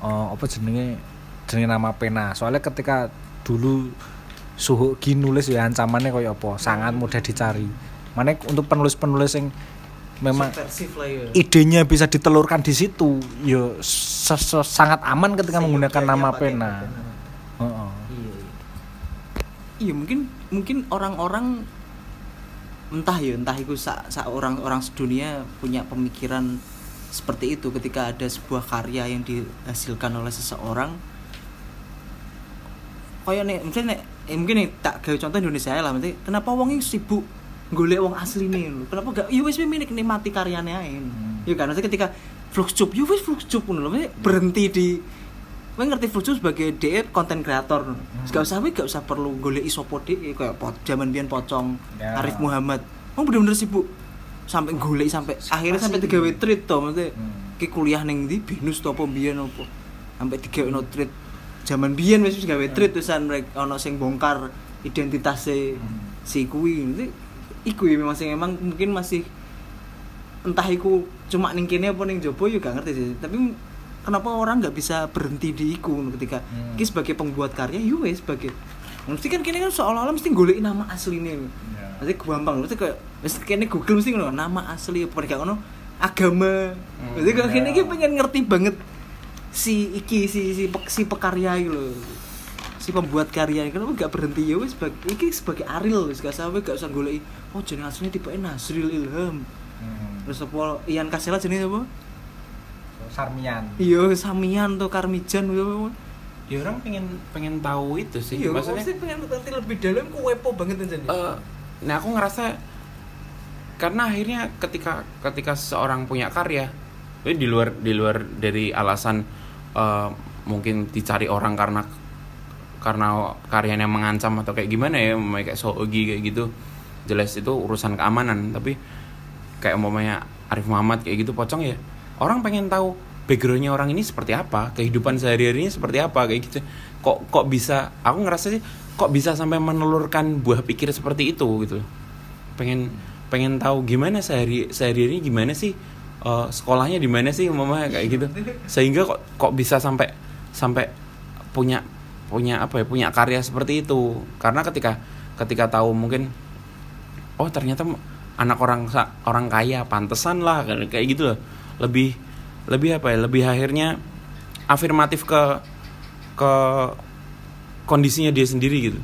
eh apa jenenge? Jenenge nama pena. Soalnya ketika dulu suhu gini nulis ya ancamannya kayak apa? Sangat mudah dicari. Mana untuk penulis-penulis yang memang ya. idenya bisa ditelurkan di situ yo se- sangat aman ketika menggunakan nama pena. pena. Heeh. iya iya. iya mungkin mungkin orang-orang entah ya entah itu sa, sa orang orang sedunia punya pemikiran seperti itu. Ketika ada sebuah karya yang dihasilkan oleh seseorang kayak nih mungkin nek eh, mungkin nih tak gawe contoh Indonesia lah mesti kenapa wong sibuk golek wong asli nih lho kenapa gak ya wis minik nikmati karyanya ae. Ya kan? Maksudnya ketika Fluxcube ya wis Fluxcube ngono lho Maksudnya berhenti di Gue ngerti Fluxcube sebagai DE konten kreator gak usah gak usah perlu golek isopo DE kayak pot, zaman biyen pocong Ya. Arif Muhammad. Wong bener-bener sibuk sampai golek sampai akhirnya sampai Asli. digawe treat to maksudnya Hmm. ki kuliah ning ndi binus to apa biyen apa sampai digawe no treat. Zaman biyen wis wis gawe treat terusan mereka ono sing bongkar identitasnya si kuwi. Nanti iku ya memang emang mungkin masih entah iku cuma ning kene apa ning jopo ya gak ngerti sih. Tapi kenapa orang nggak bisa berhenti di iku ketika Hmm. iki sebagai pembuat karya ya wes sebagai mesti kan kene kan seolah-olah mesti golek nama asline. Ya. Nanti gampang mesti kayak mesti kene Google mesti ngono nama asli apa kayak ngono agama. Jadi kalau kene iki pengen ngerti banget si iki si si, pe- si pekarya iki lho. Si pembuat karya kenapa gak berhenti ya wes sebagai iki sebagai Ariel wis gak sampe gak usah golek oh jeneng aslinya tipe Nasril Ilham. Hmm. terus apa Ian Kasela jenenge apa Sarmian. Iya Samian tuh Karmijan gitu ya orang pengen pengen tahu itu sih iya maksudnya maksudnya pengen ngerti lebih dalam ku wepo banget aja nih. Eh, nah aku ngerasa karena akhirnya ketika ketika seseorang punya karya ini di luar di luar dari alasan eh, mungkin dicari orang karena karena karyanya mengancam atau kayak gimana ya kayak Sogi kayak gitu jelas itu urusan keamanan. Tapi kayak umpamanya Arif Muhammad kayak gitu pocong ya orang pengen tahu backgroundnya orang ini seperti apa kehidupan sehari-harinya seperti apa kayak gitu. Kok kok bisa aku ngerasa sih kok bisa sampai menelurkan buah pikir seperti itu gitu. Pengen pengen tahu gimana sehari sehari ini gimana sih eh, sekolahnya di mana sih mama kayak gitu. Sehingga kok kok bisa sampai sampai punya punya apa ya punya karya seperti itu. Karena ketika ketika tahu mungkin oh ternyata anak orang orang kaya pantesan lah kayak gitu loh lebih lebih apa ya lebih akhirnya afirmatif ke ke kondisinya dia sendiri gitu.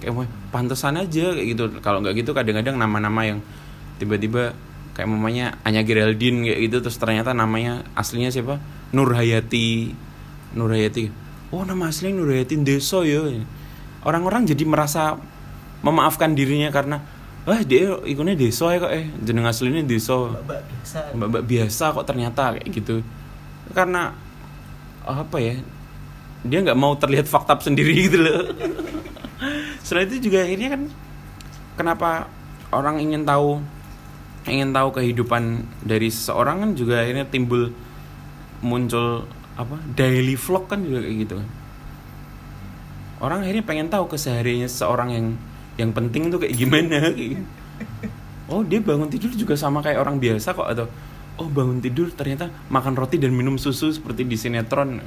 Kayak pantesan aja kayak gitu. Kalau nggak gitu kadang-kadang nama-nama yang tiba-tiba kayak mamanya Anya Geraldine kayak gitu terus ternyata namanya aslinya siapa? Nur Hayati Nur Hayati. Oh nama aslinya Nur Hayati Deso ya. Orang-orang jadi merasa memaafkan dirinya karena wah dia ikonnya Deso ya kok eh. Jeneng aslinya Deso mbak biasa. Biasa kok ternyata kayak gitu. Karena apa ya dia nggak mau terlihat fakta sendiri gitu loh. Selain itu juga akhirnya kan kenapa orang ingin tahu ingin tahu kehidupan dari seseorang kan juga akhirnya timbul muncul apa daily vlog kan juga kayak gitu kan. Orang akhirnya pengen tahu kesehariannya seseorang yang yang penting tuh kayak gimana? Oh dia bangun tidur juga sama kayak orang biasa kok atau oh bangun tidur ternyata makan roti dan minum susu seperti di sinetron.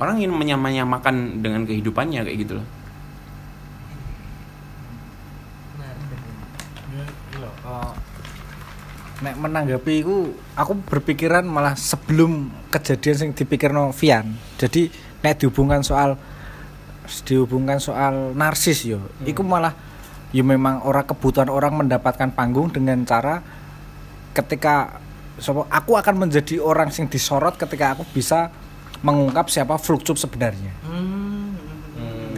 Orang ingin menyamanyamakan dengan kehidupannya kayak gitu loh. Nek menanggapi iku aku berpikiran malah sebelum kejadian sing dipikir Vian. Jadi nek dihubungkan soal dihubungkan soal narsis yo. Iku malah ya memang orang kebutuhan orang mendapatkan panggung dengan cara ketika sopo aku akan menjadi orang sing disorot ketika aku bisa mengungkap siapa Flukcup sebenarnya. Hmm.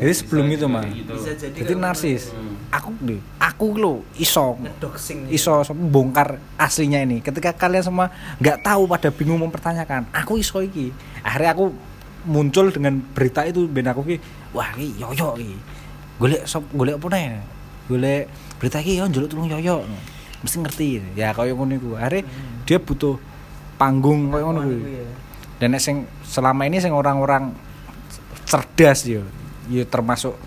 jadi sebelum itu mah Bisa jadi narsis. Hmm. aku deh aku lo iso ngedoxing iso so- bongkar aslinya ini. Ketika kalian semua nggak tahu pada bingung mempertanyakan aku iso iki. Akhirnya aku muncul dengan berita itu ben aku ki wah iki yoyo iki golek sop golek apa nih? Golek berita iki yo njaluk tulung yoyo. Mesti ngerti. Ya kaya ngono iku. Akhirnya dia butuh panggung kaya ngono kuwi ya. dan sing selama ini sing orang-orang cerdas yo yo termasuk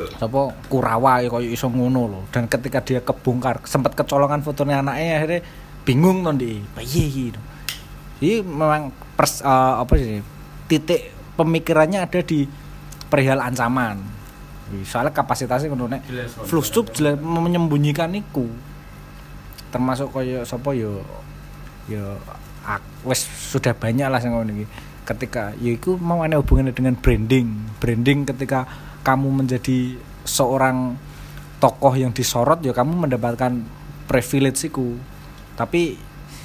apa Kurawa ya koyo iso ngono loh dan ketika dia kebongkar sempat kecolongan fotonya anaknya akhirnya bingung tuh di piye no. jadi memang pers, eh, apa sih titik pemikirannya ada di perihal ancaman. Soalnya kapasitasnya ngono nek. Fluxtube jelas menyembunyikan iku. Termasuk koyo sapa yo yo wes sudah banyak lah sing ngono iki. Ketika ya iku mau ada hubungannya dengan branding. Branding ketika kamu menjadi seorang tokoh yang disorot ya kamu mendapatkan privilege iku. Tapi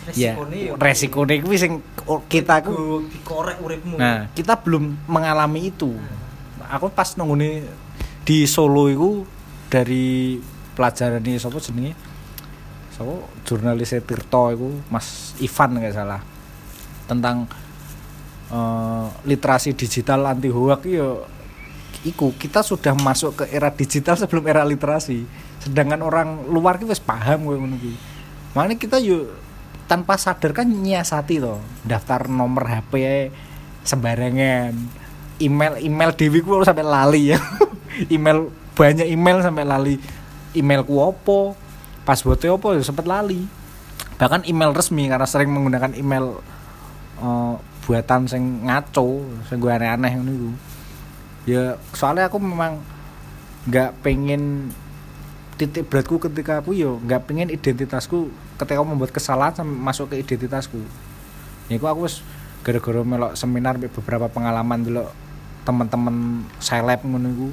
Resikone ya. resikonya iku sing kita ku dikorek uripmu Nah, kita belum mengalami itu. Aku pas nunggu di Solo itu dari pelajaran ini sapa jenenge? Sapa jurnalis Tirto itu Mas Ivan nggak salah. Tentang eh, literasi digital anti hoax yo iku kita sudah masuk ke era digital sebelum era literasi. Sedangkan orang luar ki wis paham ngono ki. Makanya kita yuk tanpa sadar kan nyiasati toh daftar nomor HP sembarangan. Email email dewi ku sampai lali ya. Email banyak email sampai lali. Emailku opo passwordnya opo ya sempet lali. Bahkan email resmi karena sering menggunakan email eh, buatan sing ngaco sing gue aneh-aneh iku. ya soalnya aku memang nggak pengen titik beratku ketika aku yo nggak pengen identitasku ketika aku membuat kesalahan masuk ke identitasku. Ya aku aku wis gara-gara melok seminar beberapa pengalaman dulu teman-teman seleb iku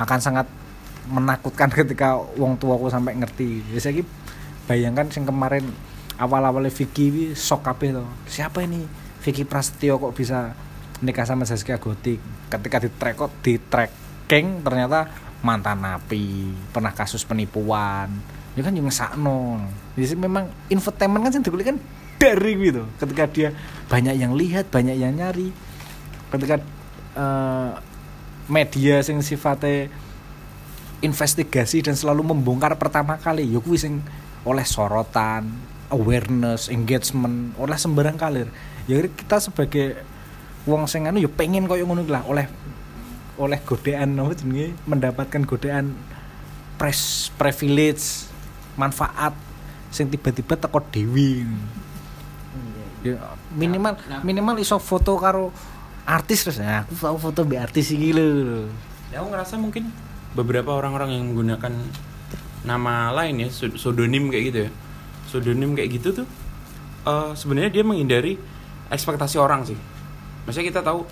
akan sangat menakutkan ketika wong tuaku sampai ngerti. Ya saiki bayangkan sing kemarin awal-awalnya Vicky ini sok kabeh to. Siapa ini? Vicky Prasetyo kok bisa nikah sama Zaskia Gotik? Ketika di track kok di tracking ternyata mantan napi pernah kasus penipuan. Ya kan yang sakno jadi memang infotainment kan sendiri kan dari gitu. Ketika dia banyak yang lihat banyak yang nyari. Ketika eh, media sing sifatnya investigasi dan selalu membongkar pertama kali ya kuwi sing oleh sorotan awareness engagement oleh sembarang kalir. Ya kita sebagai wong sing anu ya pengen koyo ngono lah oleh oleh godaan apa jenenge mendapatkan godaan pres privilege manfaat sing tiba-tiba teko dewi ya minimal minimal iso foto karo artis terus nah, aku tahu foto mbak artis iki lho Ya aku ngerasa mungkin beberapa orang-orang yang menggunakan nama lain ya, pseu- pseudonym kayak gitu ya. Pseudonym kayak gitu tuh eh, sebenarnya dia menghindari ekspektasi orang sih. Maksudnya kita tahu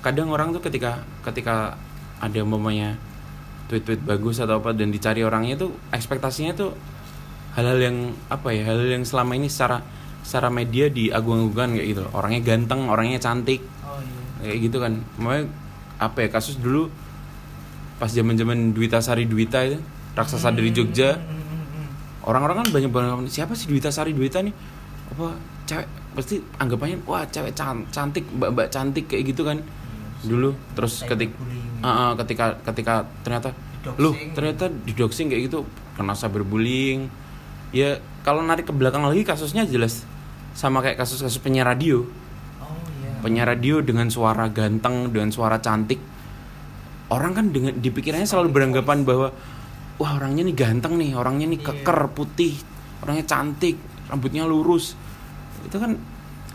kadang orang tuh ketika ketika ada umpamanya tweet-tweet bagus atau apa dan dicari orangnya tuh ekspektasinya tuh hal-hal yang apa ya, hal-hal yang selama ini secara secara media diagung-agungkan kayak gitu. Orangnya ganteng, orangnya cantik, oh iya. Kayak gitu kan. Makanya apa ya kasus dulu pas zaman zaman Dwita Sari Dwita itu raksasa dari Jogja. orang-orang kan banyak banget siapa sih Dwita Sari Dwita nih? Apa cewek pasti anggapannya wah cewek can- cantik mbak mbak cantik kayak gitu kan. Dulu terus ketik ah, ketika ketika ternyata lu ternyata di doxing kayak gitu kena cyberbullying ya kalau narik ke belakang lagi kasusnya jelas. Sama kayak kasus-kasus penyiar radio. Oh iya. Penyiar radio dengan suara ganteng dengan suara cantik. Orang kan dengan di pikirannya selalu beranggapan bahwa wah orangnya nih ganteng nih orangnya nih Iya. keker putih orangnya cantik rambutnya lurus. Itu kan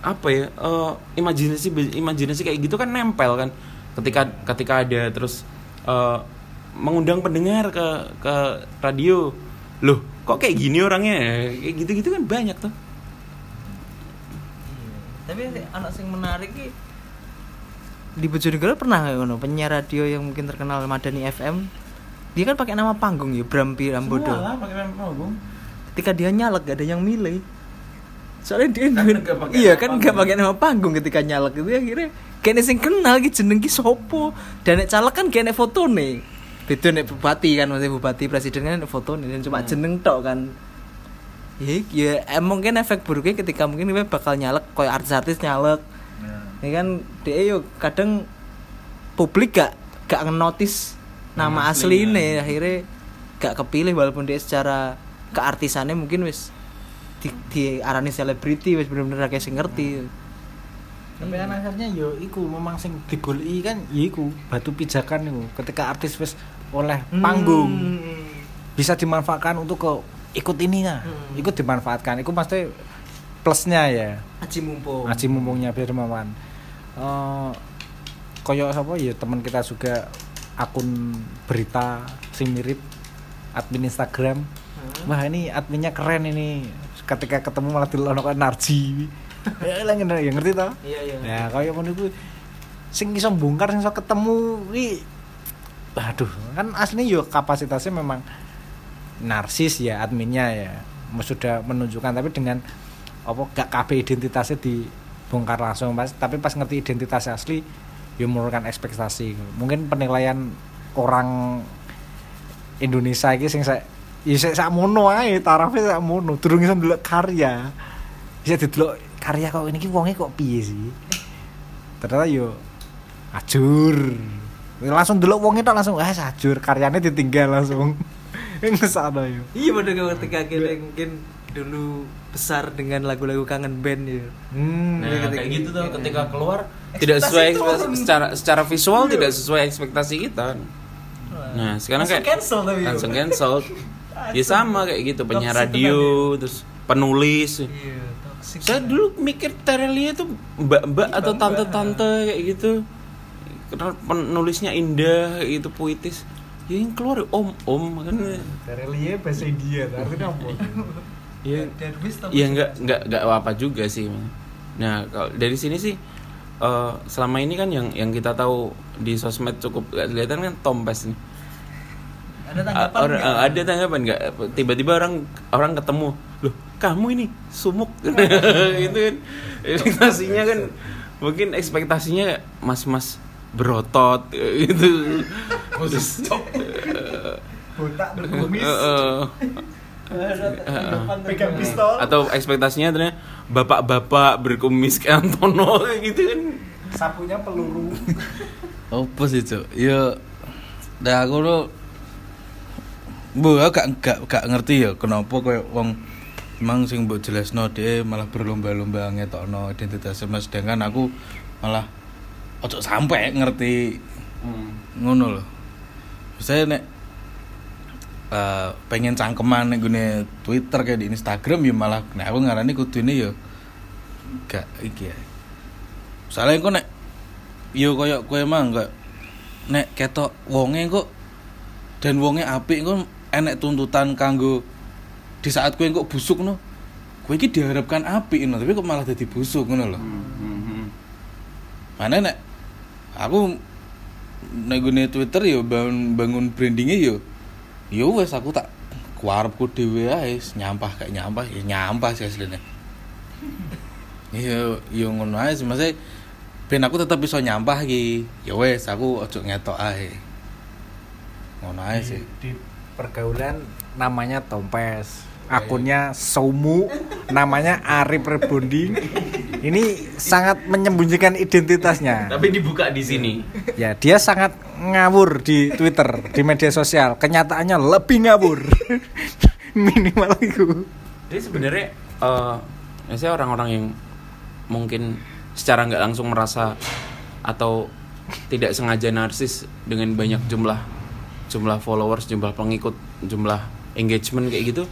apa ya eh, imajinasi imajinasi kayak gitu kan nempel kan. Ketika ketika ada terus eh, mengundang pendengar ke ke radio. Loh kok kayak gini orangnya? Kayak gitu gitu kan banyak tuh. Iya. tapi anak sing menarik ki di Bojonegoro pernah nggak ngono? Penyiar radio yang mungkin terkenal Madani FM dia kan pakai nama panggung ya Brampi Rambodo. Ketika dia nyalek gak ada yang milih. Soalnya dia Kan nggak pakai iya nama kan nggak panggung. pakai nama panggung ketika nyalek. Itu akhirnya kayaknya sing kenal ki jeneng ki sopo. Dan nek caleg kan kayaknya foto nih beda nek bupati kan maksudnya bupati presiden kan foto nih dan cuma Hmm. jeneng tok kan ya, ya em, mungkin efek buruknya ketika mungkin dia bakal nyalek kayak artis-artis nyalek Nah. ya kan dia yo kadang publik gak gak ngenotis nama Nama asli aslinya. nih akhirnya gak kepilih walaupun dia secara keartisannya mungkin wis di, di arani selebriti wis bener-bener kayak sing ngerti Tapi kan akhirnya yo iku memang sing digoleki kan ya iku batu pijakan iku ketika artis wis oleh panggung. Hmm. bisa dimanfaatkan untuk ke ikut ini nah Hmm. ikut dimanfaatkan. Itu pasti plusnya ya. Aji mumpung. Ngaji mumpungnya biar mawan Eh koyo apa ya teman kita juga akun berita sing mirip admin Instagram. Hmm. wah ini adminnya keren ini. Ketika ketemu malah dilono Narji. Ya lah ngerti- ya ngerti toh? Iya iya Ya kaya ngono iku sing iso bongkar sing iso ketemu iki aduh kan aslinya yo kapasitasnya memang narsis ya adminnya ya. Sudah menunjukkan tapi dengan apa gak KB identitasnya dibongkar langsung pas tapi pas ngerti identitas asli yo menurunkan ekspektasi. Mungkin penilaian orang Indonesia iki sing saya ya sik sakmono ae tarafnya sakmono. Durung iso ndelok karya. Bisa didelok karya kok ini wonge kok piye sih? Ternyata yo ajur langsung delok wonge tok langsung ah ajur karyanya ditinggal langsung. Ngesana yo. Iya pada ketika kita mungkin dulu besar dengan lagu-lagu kangen band ya hmm. Nah, ketika- kayak gitu tuh iya. ketika keluar tidak sesuai secara secara visual tidak sesuai ekspektasi kita. Nah, sekarang Langsung kayak cancel tapi langsung cancel. ya sama kayak gitu, penyiar radio, terus penulis. iya Saya dulu mikir Terelia tuh mbak-mbak atau tante-tante kayak gitu. Karena penulisnya indah gitu puitis. Ya yang keluar om-om kan. Terelie bahasa India artinya apa? Ya, ya nggak nggak nggak apa juga sih nah kalau dari sini sih eh, selama ini kan yang yang kita tahu di sosmed cukup kelihatan kan tompes nih. Ada tanggapan nggak? eh, ada tanggapan nggak? Tiba-tiba orang orang ketemu loh kamu ini sumuk. Gitu kan ekspektasinya kan mungkin ekspektasinya mas-mas berotot gitu. Terus botak eh, pegang pistol. Atau ekspektasinya ternyata bapak-bapak berkumis kayak Antono kayak gitu kan. Sapunya peluru. Apa sih cok ya dah aku lo bu aku gak gak gak ngerti ya kenapa kayak wong emang sing mbok jelasno dia malah berlomba-lomba ngetokno identitas mas sedangkan aku malah ojo sampai ngerti. Ngono loh saya nek eh, pengen cangkeman nek gune Twitter kayak di Instagram ya malah nek aku ngarani kudune ya gak iki ya soalnya kok nek yo koyo kowe emang gak nek ketok wonge kok dan wonge apik kok enek tuntutan kanggo di saat kowe kok busuk no kowe iki diharapkan apik no tapi kok malah jadi busuk ngono loh mana nek aku nek gune Twitter yo bangun bangun brandingnya yo yo wes aku tak kuarepku dhewe ae nyampah kayak nyampah ya nyampah sih aslinya iya yo ngono ae sih maksudnya ben aku tetep bisa nyampah iki. Ya wes aku ojo ngetok ae. Ngono ae sih. Di pergaulan namanya Tompes akunnya Somu namanya Arif Rebonding ini sangat menyembunyikan identitasnya. Tapi dibuka di sini. Ya, dia sangat ngawur di Twitter, di media sosial. Kenyataannya lebih ngawur. Minimal itu. Jadi sebenarnya ya saya orang-orang yang mungkin secara nggak langsung merasa atau tidak sengaja narsis dengan banyak jumlah jumlah followers, jumlah pengikut, jumlah engagement kayak gitu,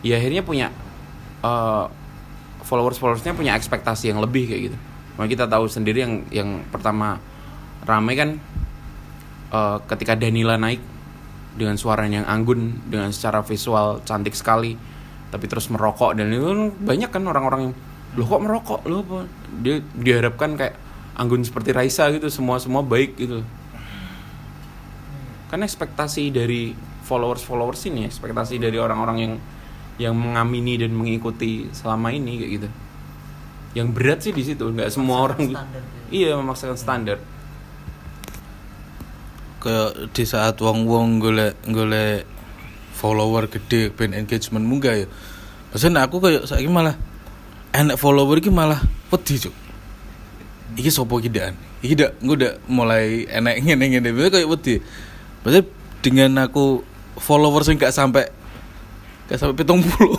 ya akhirnya punya eh, followers followersnya punya ekspektasi yang lebih kayak gitu. Makanya kita tahu sendiri yang yang pertama rame kan eh, ketika Danila naik dengan suara yang anggun dengan secara visual cantik sekali tapi terus merokok dan itu kan banyak kan orang-orang yang loh kok merokok? Loh apa? Dia diharapkan kayak anggun seperti Raisa gitu semua semua baik gitu kan ekspektasi dari followers followers ini ekspektasi dari orang-orang yang yang mengamini dan mengikuti selama ini kayak gitu yang berat sih di situ nggak semua orang standar iya memaksakan standar kayak di saat wong-wong golek golek follower gede ben engagement munggah ya. Maksudnya aku kayak saiki malah enak follower iki malah wedi cuk. Iki sopo iki daan? Iki dak engko dak mulai enak ngene-ngene Maksudnya kayak wedi. Maksudnya dengan aku follower sing gak sampai gak sampai pitung puluh.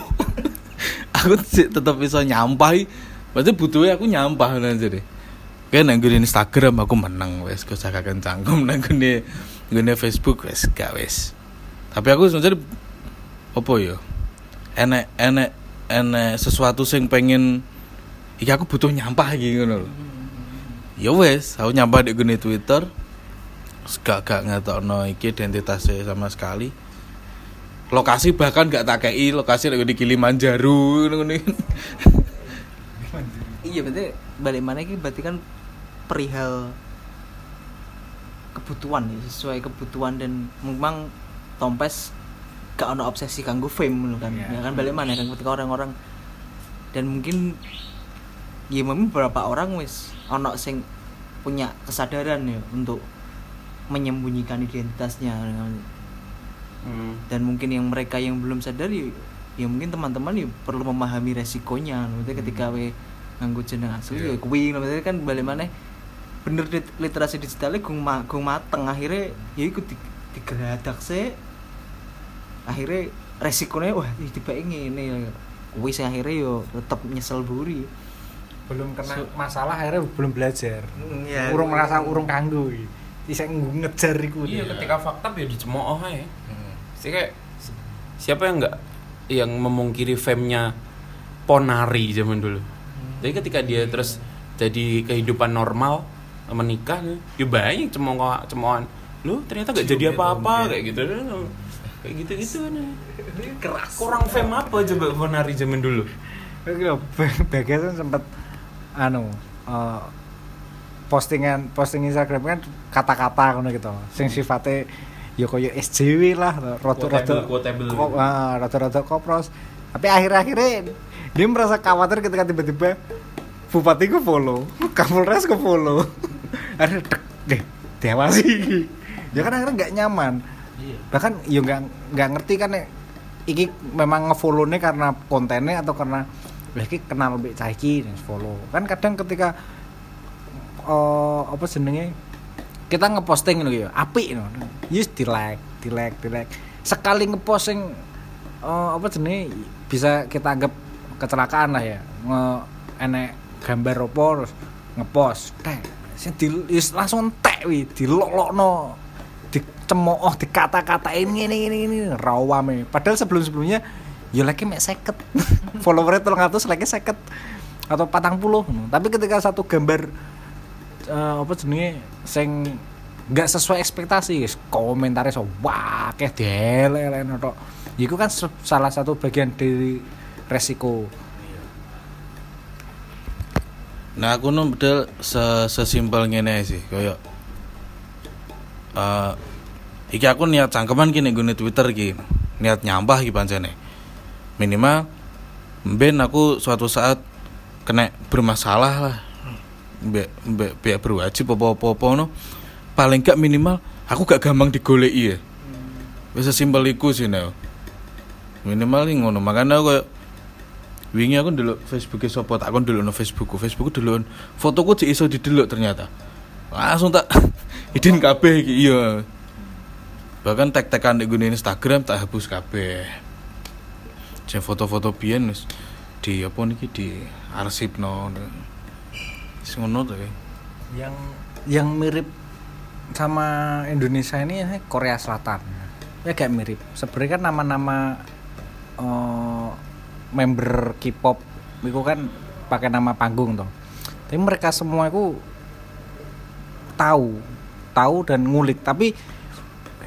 Aku tetap bisa nyampai maksudnya butuhnya aku nyampah aja deh. Kayak nang gini Instagram aku menang wes. Kau cakakan cangkem. Nang gini Facebook wes. Gak wes. Tapi aku sebenarnya apa ya? Enek enek enek sesuatu sing pengen iki aku butuh nyampah gitu lho. Ya wes. Aku nyampah di gini Twitter. Gak gak ngetokno iki identitasnya sama sekali lokasi bahkan gak tak kei lokasi lagi di Kilimanjaro ngono iya berarti balik mana ini berarti kan perihal kebutuhan ya sesuai kebutuhan dan memang Tompes gak ono obsesi kanggo fame lho kan? Iya. ya kan balik mana kan ketika orang-orang dan mungkin ya mungkin beberapa orang wis ono sing punya kesadaran ya untuk menyembunyikan identitasnya Hmm. dan mungkin yang mereka yang belum sadar ya, ya mungkin teman-teman ya perlu memahami resikonya maksudnya ketika we nganggo jeneng asli ya kuwi maksudnya kan balik mana bener literasi digitalnya gung, ma gung mateng akhirnya ya ikut di, digeradak sih akhirnya resikonya wah tiba ini kuwi sing akhirnya yo tetap nyesel buri Belum kena So- masalah akhirnya belum belajar. iya. Urung merasa urung kanggo. iki. Isa ngejar iku. Iya, ketika fakta ya dicemooh aja. Sih kayak si- siapa yang nggak yang memungkiri fame-nya Ponari zaman dulu. Jadi ketika dia terus jadi kehidupan normal menikah, ya banyak cemooh cemoohan. Lu ternyata gak jadi apa-apa kayak gitu. Kayak gitu-gitu kan. keras Kurang fame apa coba Ponari zaman dulu? Oke, Bagas kan sempat anu eh, postingan posting Instagram kan kata-kata ngono gitu. Sing sifatnya ya koyo SJW lah, quotable. kok ah, rada-rada kopros. Tapi akhir-akhirnya dia merasa khawatir ketika tiba-tiba bupati ku follow, Kapolres ku follow. Ada deh, dewa sih. Ya kan akhirnya nggak nyaman. iya Bahkan ya nggak nggak ngerti kan iki memang ngefollow-nya karena kontennya atau karena "Lah, iki kenal mbek cah iki terus follow. Kan kadang ketika eh apa jenenge kita ngeposting ngono ya, apik ngono. Yes di like, di like, di like. Sekali ngeposting eh apa jenenge bisa kita anggap kecelakaan lah ya. Nge enek gambar apa terus ngepost. Tek. Sing di yes, langsung tek wi, dilolokno. Dicemooh, dikata-katain ngene ngene ngene rawame. Padahal sebelum-sebelumnya ya lagi mek 50. Followernya 300 lagi 50 atau patang puluh tapi ketika satu gambar eh, apa jenenge sing nggak sesuai ekspektasi komentarnya so wah kayak delek tok itu kan salah satu bagian dari resiko Nah aku nu bedel se sesimpel ngene sih koyo eh iki aku niat cangkeman ki ning gone Twitter ki. Niat nyampah ki pancene. Minimal ben aku suatu saat kena bermasalah lah. Mbek mbek pihak berwajib apa-apa no. Paling gak minimal aku gak gampang digoleki ya. Wis sesimpel iku sih no. Minimal iki ngono. Makanya aku wingi aku ndelok Facebook sapa tak kon ndelokno Facebookku Facebookku ndelok fotoku cek iso didelok ternyata langsung tak idin kabeh iya bahkan tag-tagan di gune Instagram tak hapus kabeh sing foto-foto biyen di apa niki di arsipno wis ngono to ya? Yang yang mirip sama Indonesia ini eh, Korea Selatan. Ya kayak mirip. Sebenarnya kan nama-nama eh, member K-pop itu kan pakai nama panggung toh tapi mereka semua itu tahu tahu dan ngulik. Tapi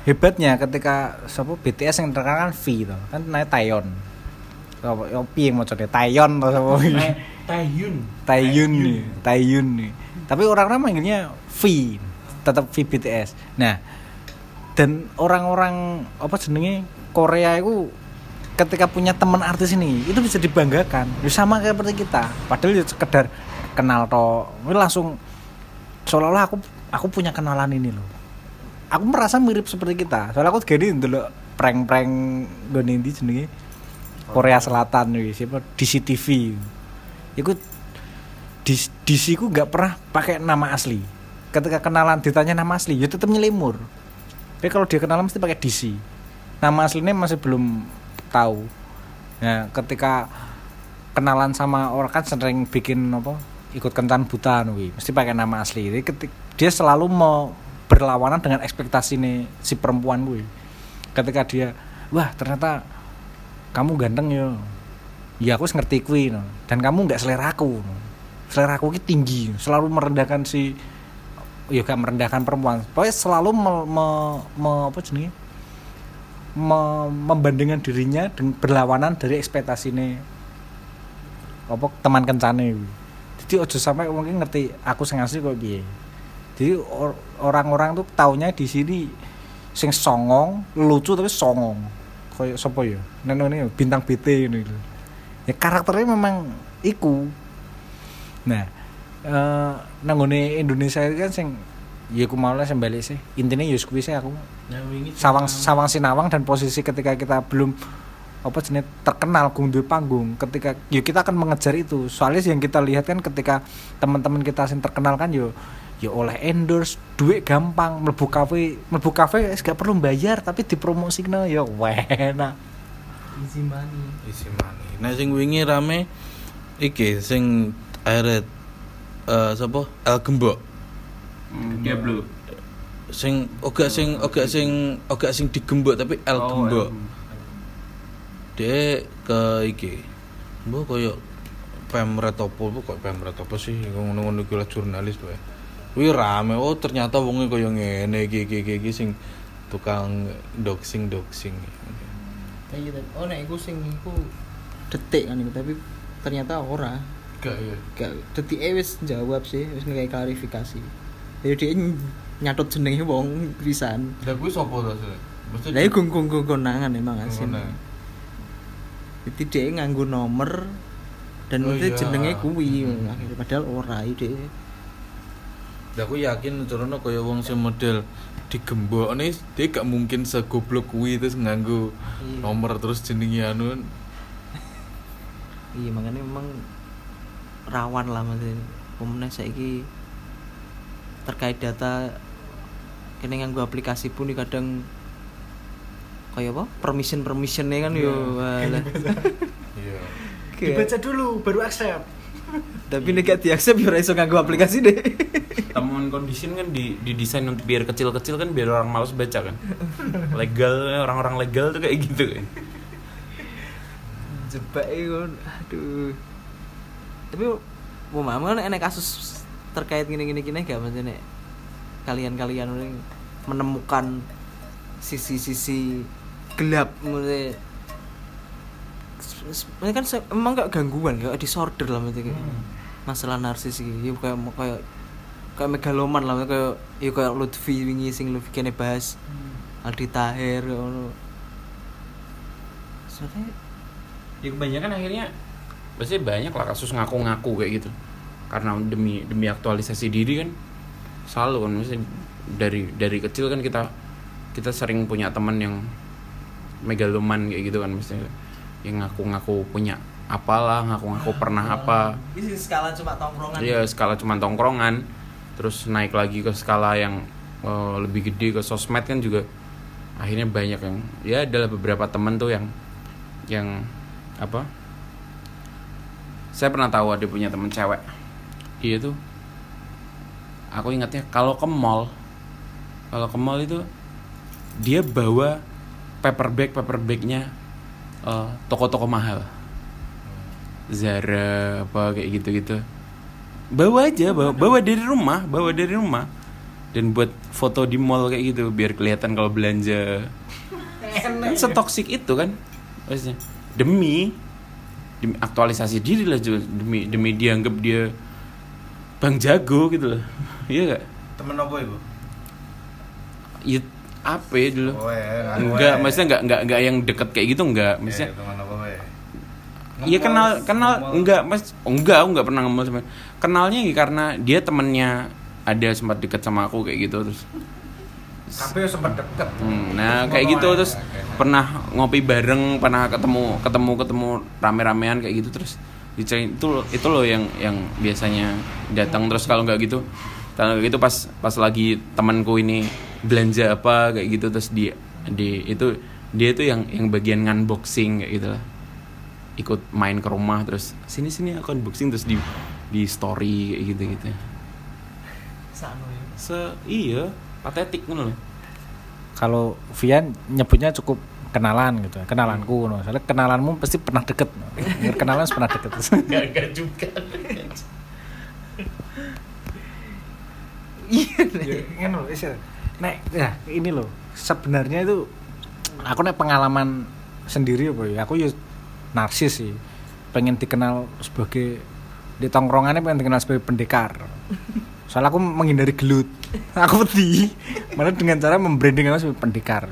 hebatnya ketika siapa BTS yang terkenal kan V toh kan naik Taeyeon apa ya piye coba Taeyeon atau siapa Taehyun Taeyeon nih. Tapi orang-orang manggilnya V, tetap V BTS. Nah, dan orang-orang apa jenenge Korea itu ketika punya teman artis ini itu bisa dibanggakan. Ya sama kayak seperti kita. Padahal ya sekedar kenal toh, ini langsung seolah-olah aku aku punya kenalan ini loh. Aku merasa mirip seperti kita. Soalnya aku gini dulu prank-prank gue ini jenenge Korea Selatan nih siapa? DCTV itu di DC ku nggak pernah pakai nama asli. Ketika kenalan ditanya nama asli ya tetap nyelimur tapi kalau dia kenalan mesti pakai DC nama aslinya masih belum tahu. Nah ketika kenalan sama orang kan sering bikin apa? Ikut kencan buta nih mesti pakai nama asli. Jadi ketik, dia selalu mau berlawanan dengan ekspektasi nih si perempuan gue. Ketika dia wah ternyata kamu ganteng ya ya aku ngerti kuwi no. dan kamu nggak selera aku no. selera aku tinggi selalu merendahkan si ya gak merendahkan perempuan. Pokoknya selalu me, me, me- apa jenenge? Me- membandingkan dirinya dengan berlawanan dari ekspektasi ini apa teman kencane jadi ojo sampai mungkin ngerti aku sing asli kok piye. Jadi or- orang-orang tuh taunya di sini sing songong lucu tapi songong kayak sapa ya? Neno ini bintang BT ini ya karakternya memang iku. Nah eh nanggone Indonesia kan sing ya aku mau lah balik sih. Intinya ya kuwi sih aku. Sawang sawang sinawang dan posisi ketika kita belum apa jenis terkenal gung duwe panggung ketika ya kita akan mengejar itu. Soalnya yang kita lihat kan ketika teman-teman kita yang terkenal kan yo ya oleh endorse duit gampang mlebu kafe mlebu kafe gak perlu bayar tapi dipromosikno ya enak. Easy money. Isi money. Nah sing wingi rame iki sing akhirnya eh sapa? El Gembok. Diablo sing oga sing oga sing oga sing digembok tapi El Oh, Gembok. Dia ke iki. Mbok koyo pemret opo bu kok pemret apa sih? Ngono-ngono lah jurnalis wae Wih rame. Oh ternyata wonge koyo ngene iki iki iki, sing tukang doxing doxing tapi oh nek iku sing iku detik kan iku tapi ternyata ora. Gak ya gak detik wis jawab sih wis ngekai klarifikasi. Ya dia ny- nyatut jenenge wong pisan. Lah kuwi sapa to sih mesti iku gong gong konangan emang asin Konangan. Jadi dia nganggo nomor dan Oh, iya. jenenge kuwi. Akhirnya padahal ora ide Lah aku yakin turunnya kaya wong sing model digembok nih dia gak mungkin segoblok kuwi terus nganggo Iya. nomor terus jenenge anu. Iya makanya memang rawan lah maksudnya. Pemenang saiki terkait data kene nganggo aplikasi pun kadang kayak apa? Permission permissionnya kan yo walah. iya. Kayak- dulu baru accept. Tapi nek gak diaksep ya ora iso nganggo aplikasi deh. Temuan condition kan di didesain untuk biar kecil-kecil kan biar orang malas baca kan. Legal orang-orang legal tuh kayak gitu. Kan jebak iku aduh. Tapi mau mama kan enek kasus terkait gini-gini gini gak? Maksudnya nek kalian-kalian menemukan sisi-sisi gelap. Maksudnya sebenarnya kan emang gak gangguan gak disorder lah maksudnya kayak masalah narsis ya kayak kayak kayak megaloman lah maksudnya kayak ya kayak Lutfi wingi sing Lutfi kene bahas Aldi Tahir ngono. Sebenarnya ya kebanyakan akhirnya pasti banyak lah kasus ngaku-ngaku kayak gitu. Karena demi demi aktualisasi diri kan selalu kan misalnya dari dari kecil kan kita kita sering punya teman yang megaloman kayak gitu kan misalnya. Yang ngaku-ngaku punya apalah ngaku-ngaku pernah apa. Ini skala cuma tongkrongan. Iya skala cuma tongkrongan. Terus naik lagi ke skala yang eh, lebih gede ke sosmed kan juga akhirnya banyak yang ya adalah beberapa temen tuh yang yang apa? Saya pernah tahu ada punya temen cewek. Iya tuh. Aku ingatnya kalau ke mall kalau ke mall itu dia bawa paper bag paper bagnya eh, toko-toko mahal. Zara apa kayak gitu-gitu. Bawa aja bawa bawa dari rumah bawa dari rumah. Dan buat foto di mall kayak gitu biar kelihatan kalau belanja. Kan setoksik itu kan maksudnya. Demi demi aktualisasi diri lah demi demi dianggap dia bang jago gitu loh. Iya gak Temen apa ibu? ya apa ya dulu? Oh, ya, enggak maksudnya enggak enggak enggak yang deket kayak gitu enggak. Maksudnya teman apa ya? Iya kenal kenal enggak mas oh, enggak aku enggak pernah ngomong sama kenalnya ya karena dia temennya ada sempat deket sama aku kayak gitu terus. Tapi sempat deket. Hmm, nah kayak gitu terus pernah ngopi bareng pernah ketemu ketemu ketemu rame-ramean kayak gitu terus diceritain itu itu loh yang yang biasanya datang terus kalau nggak gitu kalau nggak gitu pas pas lagi temanku ini belanja apa kayak gitu terus di di itu dia itu yang yang bagian unboxing kayak gitu lah ikut main ke rumah terus sini sini aku unboxing terus di di story kayak gitu gitu ya. se iya patetik ngono loh Kalau Vian nyebutnya cukup kenalan gitu, kenalanku. No. Soalnya kenalanmu pasti pernah deket. No. Kenalan pernah deket. Gak, gak juga Iya, loh, Nek, ya ini loh. Sebenarnya itu aku nek pengalaman sendiri ya. Aku ya narsis sih. Pengen dikenal sebagai di tongkrongannya pengen dikenal sebagai pendekar. Soalnya aku menghindari gelut. Aku wedi. Malah dengan cara membranding aku sebagai pendekar.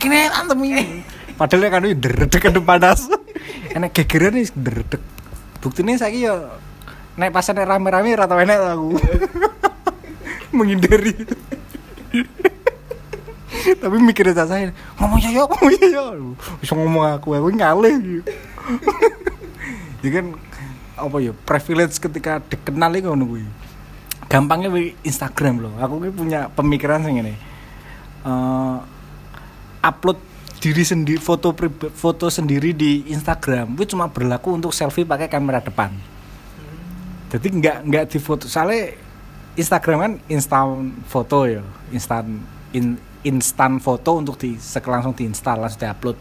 Kene antem ini. Padahal kan itu deredek kan panas. Enak gegeran nih deredek. Buktinya saya ya naik pasar rame-rame rata enak aku. menghindari tapi mikirnya saya ngomong ya ya ngomong ya ya. Bisa ngomong aku aku ngalih. Ya kan apa ya privilege ketika dikenal itu ngono kuwi. Gampangnya di Instagram loh. Aku ini punya pemikiran sing ini Eh, upload diri sendiri foto foto sendiri di Instagram. Itu cuma berlaku untuk selfie pakai kamera depan. Jadi nggak nggak di foto. Soalnya Instagram kan instan foto ya instan in, instan foto untuk di langsung diinstal langsung diupload.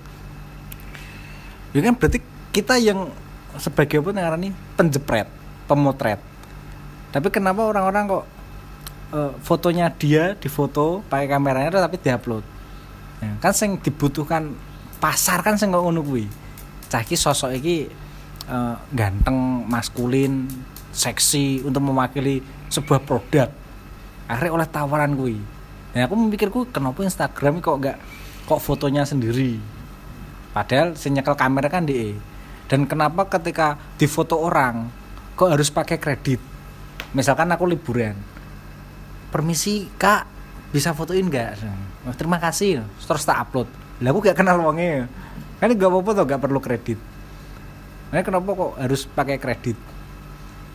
Ya kan berarti kita yang sebagai apa nih penjepret pemotret. Tapi kenapa orang-orang kok eh, fotonya dia difoto pakai kameranya tapi diupload? Ya, kan sing dibutuhkan pasar kan sing ngono kuwi. Cah sosok iki eh, ganteng maskulin seksi untuk mewakili sebuah produk. Akhirnya oleh tawaran kuwi. Nah aku memikirku kenapa Instagram kok nggak kok fotonya sendiri? Padahal sing nyekel kamera kan dia. Dan kenapa ketika difoto orang kok harus pakai kredit? Misalkan aku liburan. Permisi kak bisa fotoin "Oh, terima kasih. Terus tak upload. Lah aku gak kenal wongnya kan gak apa-apa tuh gak perlu kredit. Nah kenapa kok harus pakai kredit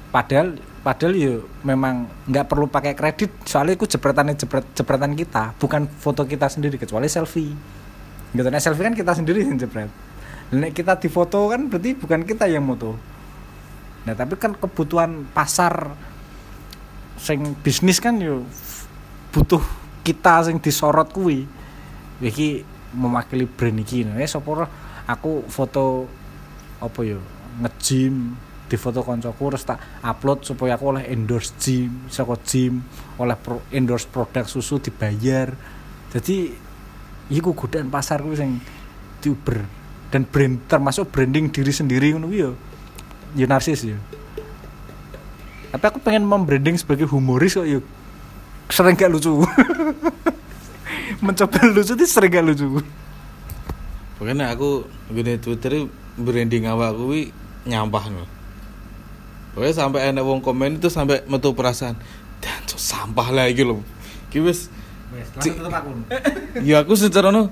padahal padahal ya memang nggak perlu pakai kredit soalnya itu jepretannya jepret jepretan kita bukan foto kita sendiri kecuali selfie. Gitu nah selfie kan kita sendiri yang jepret. Nek kita di foto kan berarti bukan kita yang moto. Nah tapi kan kebutuhan pasar sing bisnis kan yo butuh kita sing disorot kuwi. Iki mewakili brand iki. Nah sapa roh aku foto apa yo nge-gym di foto koncoku terus tak upload supaya aku oleh endorse gym saka gym oleh pro, endorse produk susu dibayar. Jadi iku godaan pasar kuwi sing diuber. Dan brand termasuk branding diri sendiri ngono yo yo narsis yo. Tapi aku pengen membranding sebagai humoris kok yuk sering gak lucu. Mencoba lucu itu sering gak lucu. Pokoknya aku gini Twitter branding awak kuwi nyampah no. Pokoknya sampai ada wong komen itu sampai metu perasaan dan cok, sampah lah iki lho. Ki wis ya aku secara no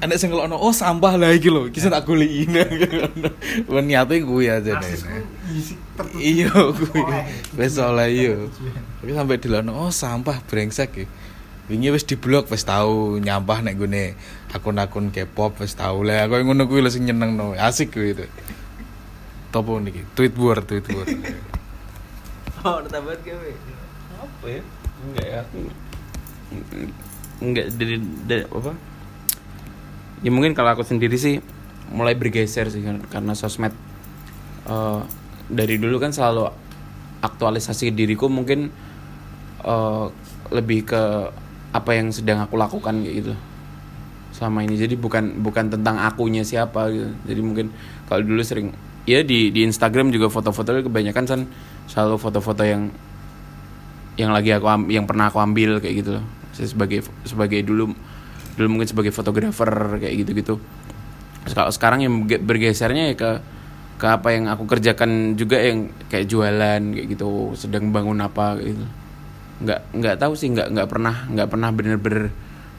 Enek sing ngelokno oh sampah lho, iki sing tak goleki. Wen niate kuwi aja nek. Iya kuwi. Wis oleh iya. Tapi sampai dilokno oh sampah brengsek iki. Wingi wis diblok wis tau nyampah nek gone akun-akun K-pop wis tau lah aku ngono kuwi lho sing nyenengno. Asik kuwi itu. Topo niki, tweet war, tweet war. Oh, udah tambahan gawe. apa ya? Enggak ya enggak dari, dari apa? Ya mungkin kalau aku sendiri sih mulai bergeser sih kan, karena sosmed eh, dari dulu kan selalu aktualisasi diriku mungkin eh, lebih ke apa yang sedang aku lakukan kayak gitu. Selama ini. Jadi bukan bukan tentang akunya siapa gitu. Jadi mungkin kalau dulu sering ya di di Instagram juga foto-foto kebanyakan kan selalu foto-foto yang yang lagi aku yang pernah aku ambil kayak gitu loh. Sebagai sebagai dulu dulu mungkin sebagai fotografer kayak gitu gitu kalau sekarang yang berge- bergesernya ya ke ke apa yang aku kerjakan juga yang kayak jualan kayak gitu. Sedang bangun apa gitu. Nggak nggak tahu sih nggak nggak pernah nggak pernah bener-bener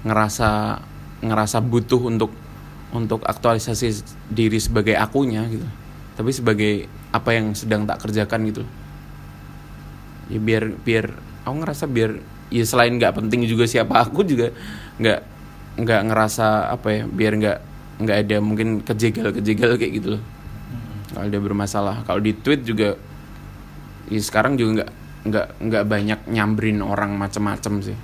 ngerasa ngerasa butuh untuk untuk aktualisasi diri sebagai akunya gitu tapi sebagai apa yang sedang tak kerjakan gitu. Ya biar biar aku ngerasa biar ya selain nggak penting juga siapa aku juga nggak nggak ngerasa apa ya biar nggak nggak ada mungkin kejegal kejegal kayak gitu loh. Kalau dia bermasalah. Kalau di tweet juga ya sekarang juga nggak nggak nggak banyak nyambrin orang macem-macem sih.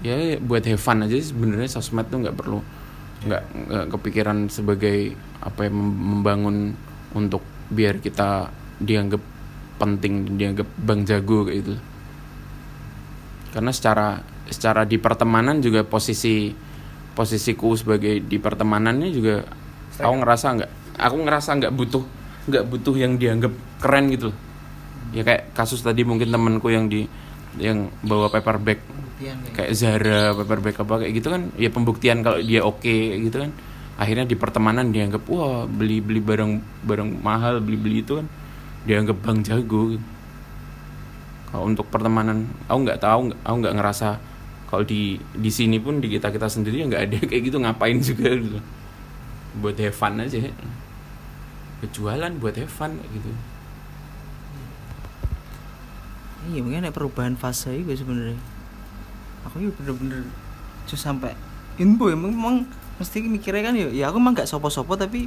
Ya buat have fun aja sih sebenarnya sosmed tuh nggak perlu nggak nggak kepikiran sebagai apa ya mem- membangun untuk biar kita dianggap penting dianggap bang jago kayak gitu. Karena secara secara di pertemanan juga posisi posisiku sebagai di pertemanannya juga aku ngerasa nggak aku ngerasa nggak butuh nggak butuh yang dianggap keren gitu loh. Ya kayak kasus tadi mungkin temanku yang di yang bawa paper bag kayak kayak Zara paper bag apa kayak gitu kan ya pembuktian kalau dia oke kayak gitu kan. Akhirnya di pertemanan dianggap wah beli beli barang barang mahal beli beli itu kan. Dianggap bang jago. Kalau untuk pertemanan aku nggak tahu aku nggak ngerasa kalau di di sini pun di kita kita sendiri ya nggak ada kayak gitu ngapain juga gitu. Buat have fun aja. Berjualan buat have fun gitu. Iya mungkin ada perubahan fase itu sebenarnya aku ya bener-bener just sampai info ya memang mesti mikirnya kan ya ya aku emang gak sopo-sopo tapi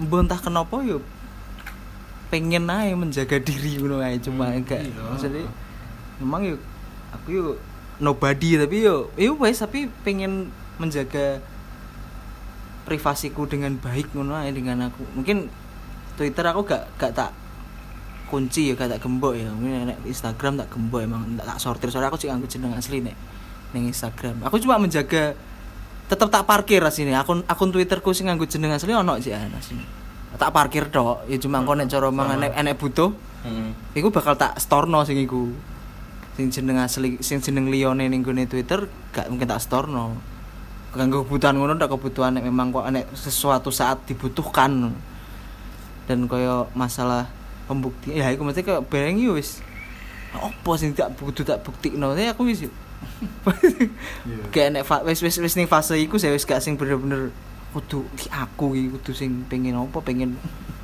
entah kenapa ya pengen aja menjaga diri ngono ae cuma enggak maksudnya memang yuk aku yuk nobody tapi yo yo wes tapi pengen menjaga privasiku dengan baik ngono ae dengan aku. Mungkin Twitter aku gak gak tak kunci ya gak tak gembok ya. Mungkin nek Instagram tak gembok emang tak, tak sortir. Soalnya aku sih nganggo jeneng asli nek ning Instagram. Aku cuma menjaga tetap tak parkir sini. Akun akun Twitterku sing nganggo jeneng asli ono sih sini. Tak parkir tok. Ya cuma engko nek cara mang enek enek butuh iku bakal tak storno sing iku. Sing jeneng asli sing jeneng liyane ning gone Twitter gak mungkin tak storno. Kanggo kebutuhan ngono tak kebutuhan nek memang kok nek sesuatu saat dibutuhkan. Dan koyo masalah pembuktian ya iku mesti kayak bareng yo wis. Opo sing tak kudu tak buktikno? Ya aku wis kayak nek wis wis wis ning fase iku saya wis gak sing bener-bener kudu aku iki kudu sing pengen opo pengen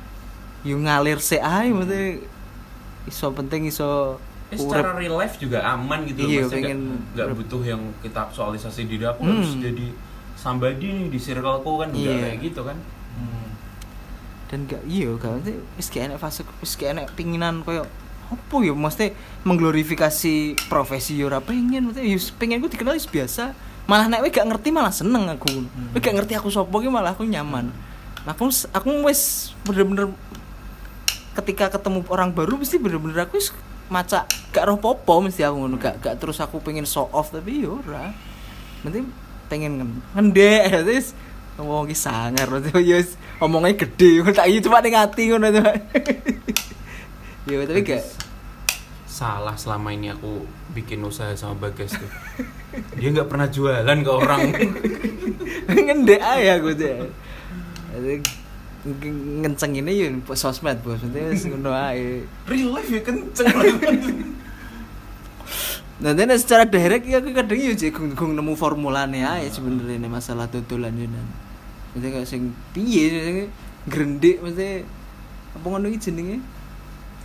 yo ngalir sik ae mesti iso penting iso Eh, secara real life juga aman gitu Iya, loh maksudnya pengen- nggak- butuh yang kita aktualisasi diri aku Hmm. harus jadi somebody nih di circleku kan juga Iya. kayak gitu kan dan gak iya gak nanti wis gak enak fase wis gak enak pinginan koyo opo ya mesti mengglorifikasi profesi yo ora pengen mesti yo pengen gue dikenal wis biasa. Malah nek gak ngerti malah seneng aku. Kowe gak ngerti aku sapa ki malah aku nyaman. Aku aku wis bener-bener ketika ketemu orang baru mesti bener-bener aku wis maca gak roh popo mesti aku ngono. Gak gak terus aku pengen show off tapi yo ora. Nanti pengen ngen- ngendek terus ngomong ki sangar wis omongnya gede tak iya cuma ning ati ngono tuh yo tapi gak salah selama ini aku bikin usaha sama Bagas tuh. Dia nggak pernah jualan ke orang. Ngendek aja aku tuh ngenceng ini yo sosmed bos. Nanti ngono ae real life ya kenceng. Nah, nek secara direct ya aku kadang yo jek gung gung nemu formulane ae sebenarnya masalah dodolan yo Mesti kayak sing piye sing grendik mesti apa ngono iki jenenge?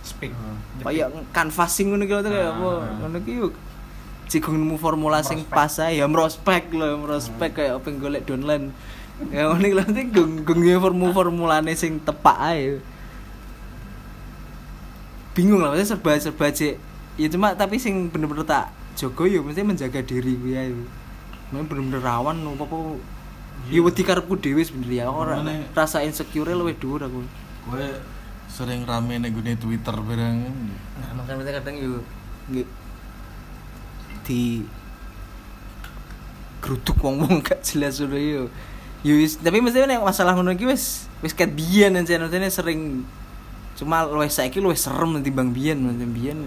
speak. Kayak canvassing ngono ki lho kayak apa? Ngono ki yo jek gung nemu formula sing pas ae ya prospek lho, prospek kayak apa golek downline. Ya ngono ki lho gung gung formula formulane sing tepak ae. Bingung lah, maksudnya serba serba cek ya cuma tapi sing bener-bener tak jogo ya mesti menjaga diri gue ya bener-bener rawan apa apa ya wedi karepku dhewe sebenarnya ora rasa insecure luwih dhuwur aku. Kowe sering rame ning gone Twitter bareng. nah makanya mesti kadang yo. Nggih di geruduk wong-wong gak jelas ngono yo. Yo wis- tapi mesti nek masalah ngono iki wis wis ket biyen maksudnya sering cuma luwih saiki luwih serem timbang biyen maksudnya biyen.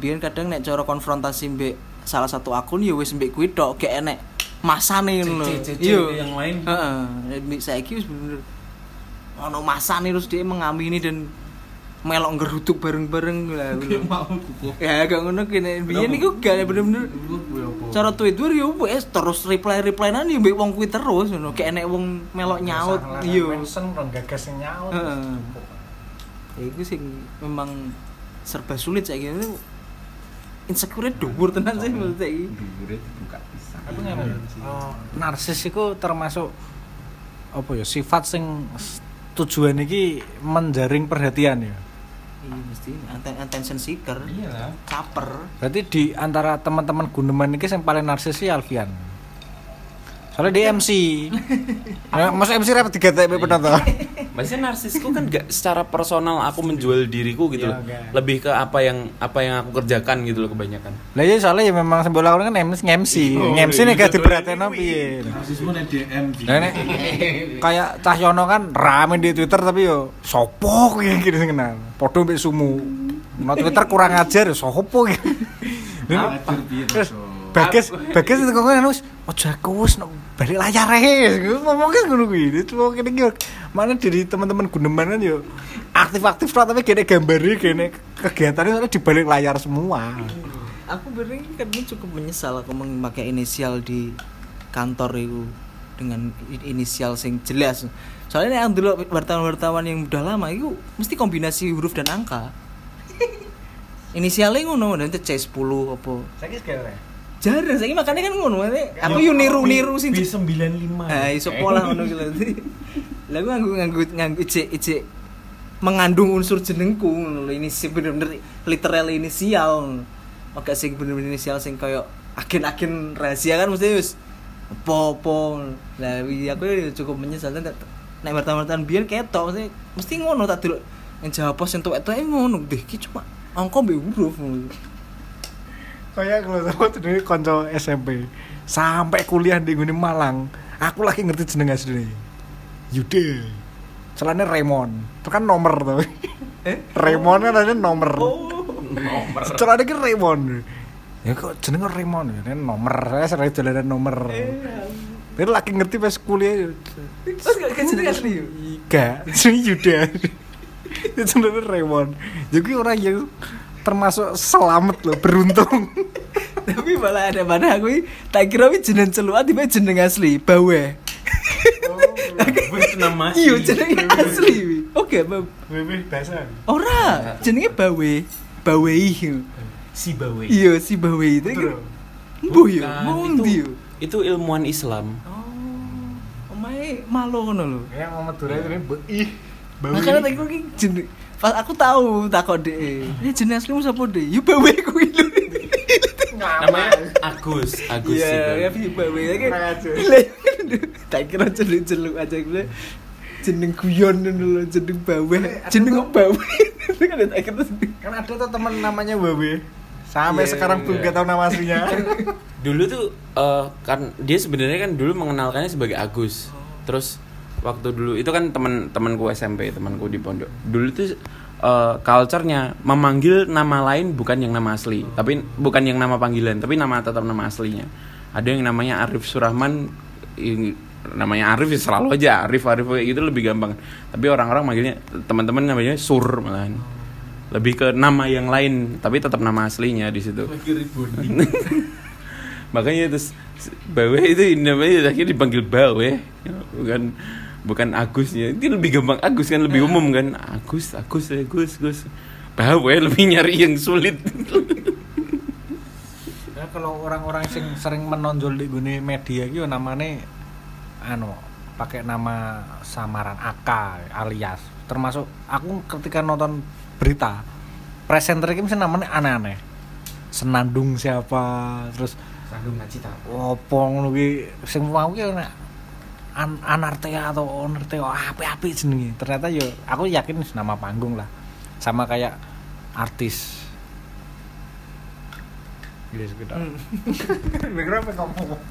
Biyen kadang nek cara konfrontasi mbek salah satu akun ya wis mbek kuwi tok gak enek masane ngono Iya. yang lain. Heeh. Saiki wis bener ono masane terus dia mengamini dan melok ngeruduk bareng-bareng lah mau. Ya gak ngono kene biyen iku gak bener-bener cara Twitter ya wis terus reply-replyanan ya mbek wong kuwi terus ngono gak enek wong melok nyaut iya mention rong gagas nyaut Heeh. ya itu sing memang serba sulit saya kira insecure dhuwur tenan sih menurut saya iki. Dhuwure dibuka pisan. Aku ngene. Oh, narsis iku termasuk apa ya sifat sing tujuan iki menjaring perhatian ya. iya mesti atten- attention seeker Iyalah. caper Berarti di antara teman-teman Guneman iki yang paling narsis sih Alfian. Soalnya dia MC. Nah, Masa MC rapat tiga TP penonton. Maksudnya narsisku kan gak secara personal aku menjual diriku gitu Iya, loh. Lebih ke apa yang apa yang aku kerjakan gitu loh kebanyakan. Lah ya soalnya ya memang sambil lakukan kan MC MC. Oh, MC nih gak diperhatiin piye. Rasisme ning DM. Ji. Nah, nek kayak Cahyono kan rame di Twitter tapi yo sopo kayak gitu sing kenal. Podo mbek sumu. Nah Twitter kurang ajar ya sopo gitu. Ajar piye, Terus Mas? Bagas, Bagas itu kok kan wis ojo aku wis no, balik layar ae. Ngomongnya ngono kuwi. Itu mau kene iki mana dari teman-teman Guneman kan yo aktif-aktif lah tapi gene gambare gene kegiatannya soalnya di balik layar semua. aku bering kan cukup menyesal aku memakai inisial di kantor itu dengan inisial sing jelas soalnya yang dulu wartawan-wartawan yang udah lama itu mesti kombinasi huruf dan angka inisialnya ngono nanti C10 apa Saiki segala. Jarang saya makanya kan ngono maksudnya aku yo niru-niru sing B95. Nah, iso pola ngono ki lho. Lah aku nganggo nganggo nganggo ijek ijek mengandung unsur jenengku. Ini sih bener-bener literal inisial. Oke sing bener-bener inisial sing koyo agen-agen rahasia kan mesti wis apa-apa. Lah wi aku ya cukup menyesal nek wartawan-wartawan biyen ketok mesti mesti ngono tak delok yang jawab pos yang tuwek-tuwek ngono deh ki cuma angka mbek huruf. Kayak kalau sama dari konco SMP sampai kuliah di Gunung Malang, aku lagi ngerti jeneng asli Yude. Celana Raymond. Itu kan nomor tuh. Eh? Raymond kan ada nomor. Nomor. Celana ki Raymond. Ya kok jenenge Raymond ya, ini nomor. Saya sering jalanan nomor. Tapi lagi ngerti pas kuliah. Terus gak gak jeneng asli yo. Gak, sini Yuda. Itu sebenarnya Raymond. Jadi orang yang termasuk selamat loh, beruntung. Tapi malah ada mana aku tak kira wi jeneng celuan tiba jeneng asli bawe. Wis nama Iya jenenge asli wi. Oke. Bebe bahasa. Ora, jenenge bawe. Bawei. si Bawe. Iya si bawe itu. Mbuh yo, mau itu- ndi yo? Itu ilmuwan Islam. Oh, omae malo ngono lho. Ya mau Madura itu bau Makanya tak kira ki jeneng pas aku tahu takok dhek. Ini jeneng aslimu sapa dhek? Yo bawe kuwi lho. Namanya Agus, Agus Iya, ya Bawe. bawe ajar. Tak kira celuk-celuk aja gue. Jeneng guyon ngono lho, jeneng bawe. Jeneng bawe. Kan tak kira Kan ada tuh teman namanya Babe. Sampai Iya, sekarang pun iya. gak tahu nama aslinya. Dulu tuh eh, kan dia sebenarnya kan dulu mengenalkannya sebagai Agus. Terus waktu dulu itu kan teman-temanku SMP, temanku di pondok. Dulu tuh eh, culture-nya memanggil nama lain bukan yang nama asli, tapi bukan yang nama panggilan, tapi nama tetap nama aslinya. Ada yang namanya Arif Surahman yang namanya Arif ya selalu aja Arif Arif gitu lebih gampang. Tapi orang-orang manggilnya teman-teman namanya Sur malahan. lebih ke nama yang lain tapi tetap nama aslinya di situ makanya terus Bawe itu namanya akhirnya dipanggil Bawe bukan bukan Agusnya itu lebih gampang Agus kan lebih umum kan. Agus Agus Agus Agus. Bawe lebih nyari yang sulit. Ya, kalau orang-orang sing sering menonjol di gune media gitu namanya anu pakai nama samaran AK alias. Termasuk aku ketika nonton berita presenter ini mesti namanya aneh-aneh. Senandung siapa terus Sandung Nacita opo ngono ki sing mau ki nek an anartea atau onerteo api-api jenenge. Ternyata yo aku yakin nama panggung lah. Sama kayak artis. Gila sekedar hmm. kamu ngomong?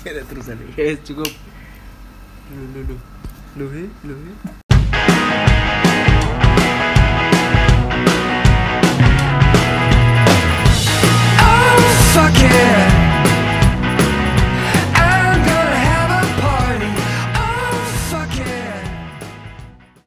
Kayak terus aja Ya cukup. Lu lu lu Lu lu fuck yeah.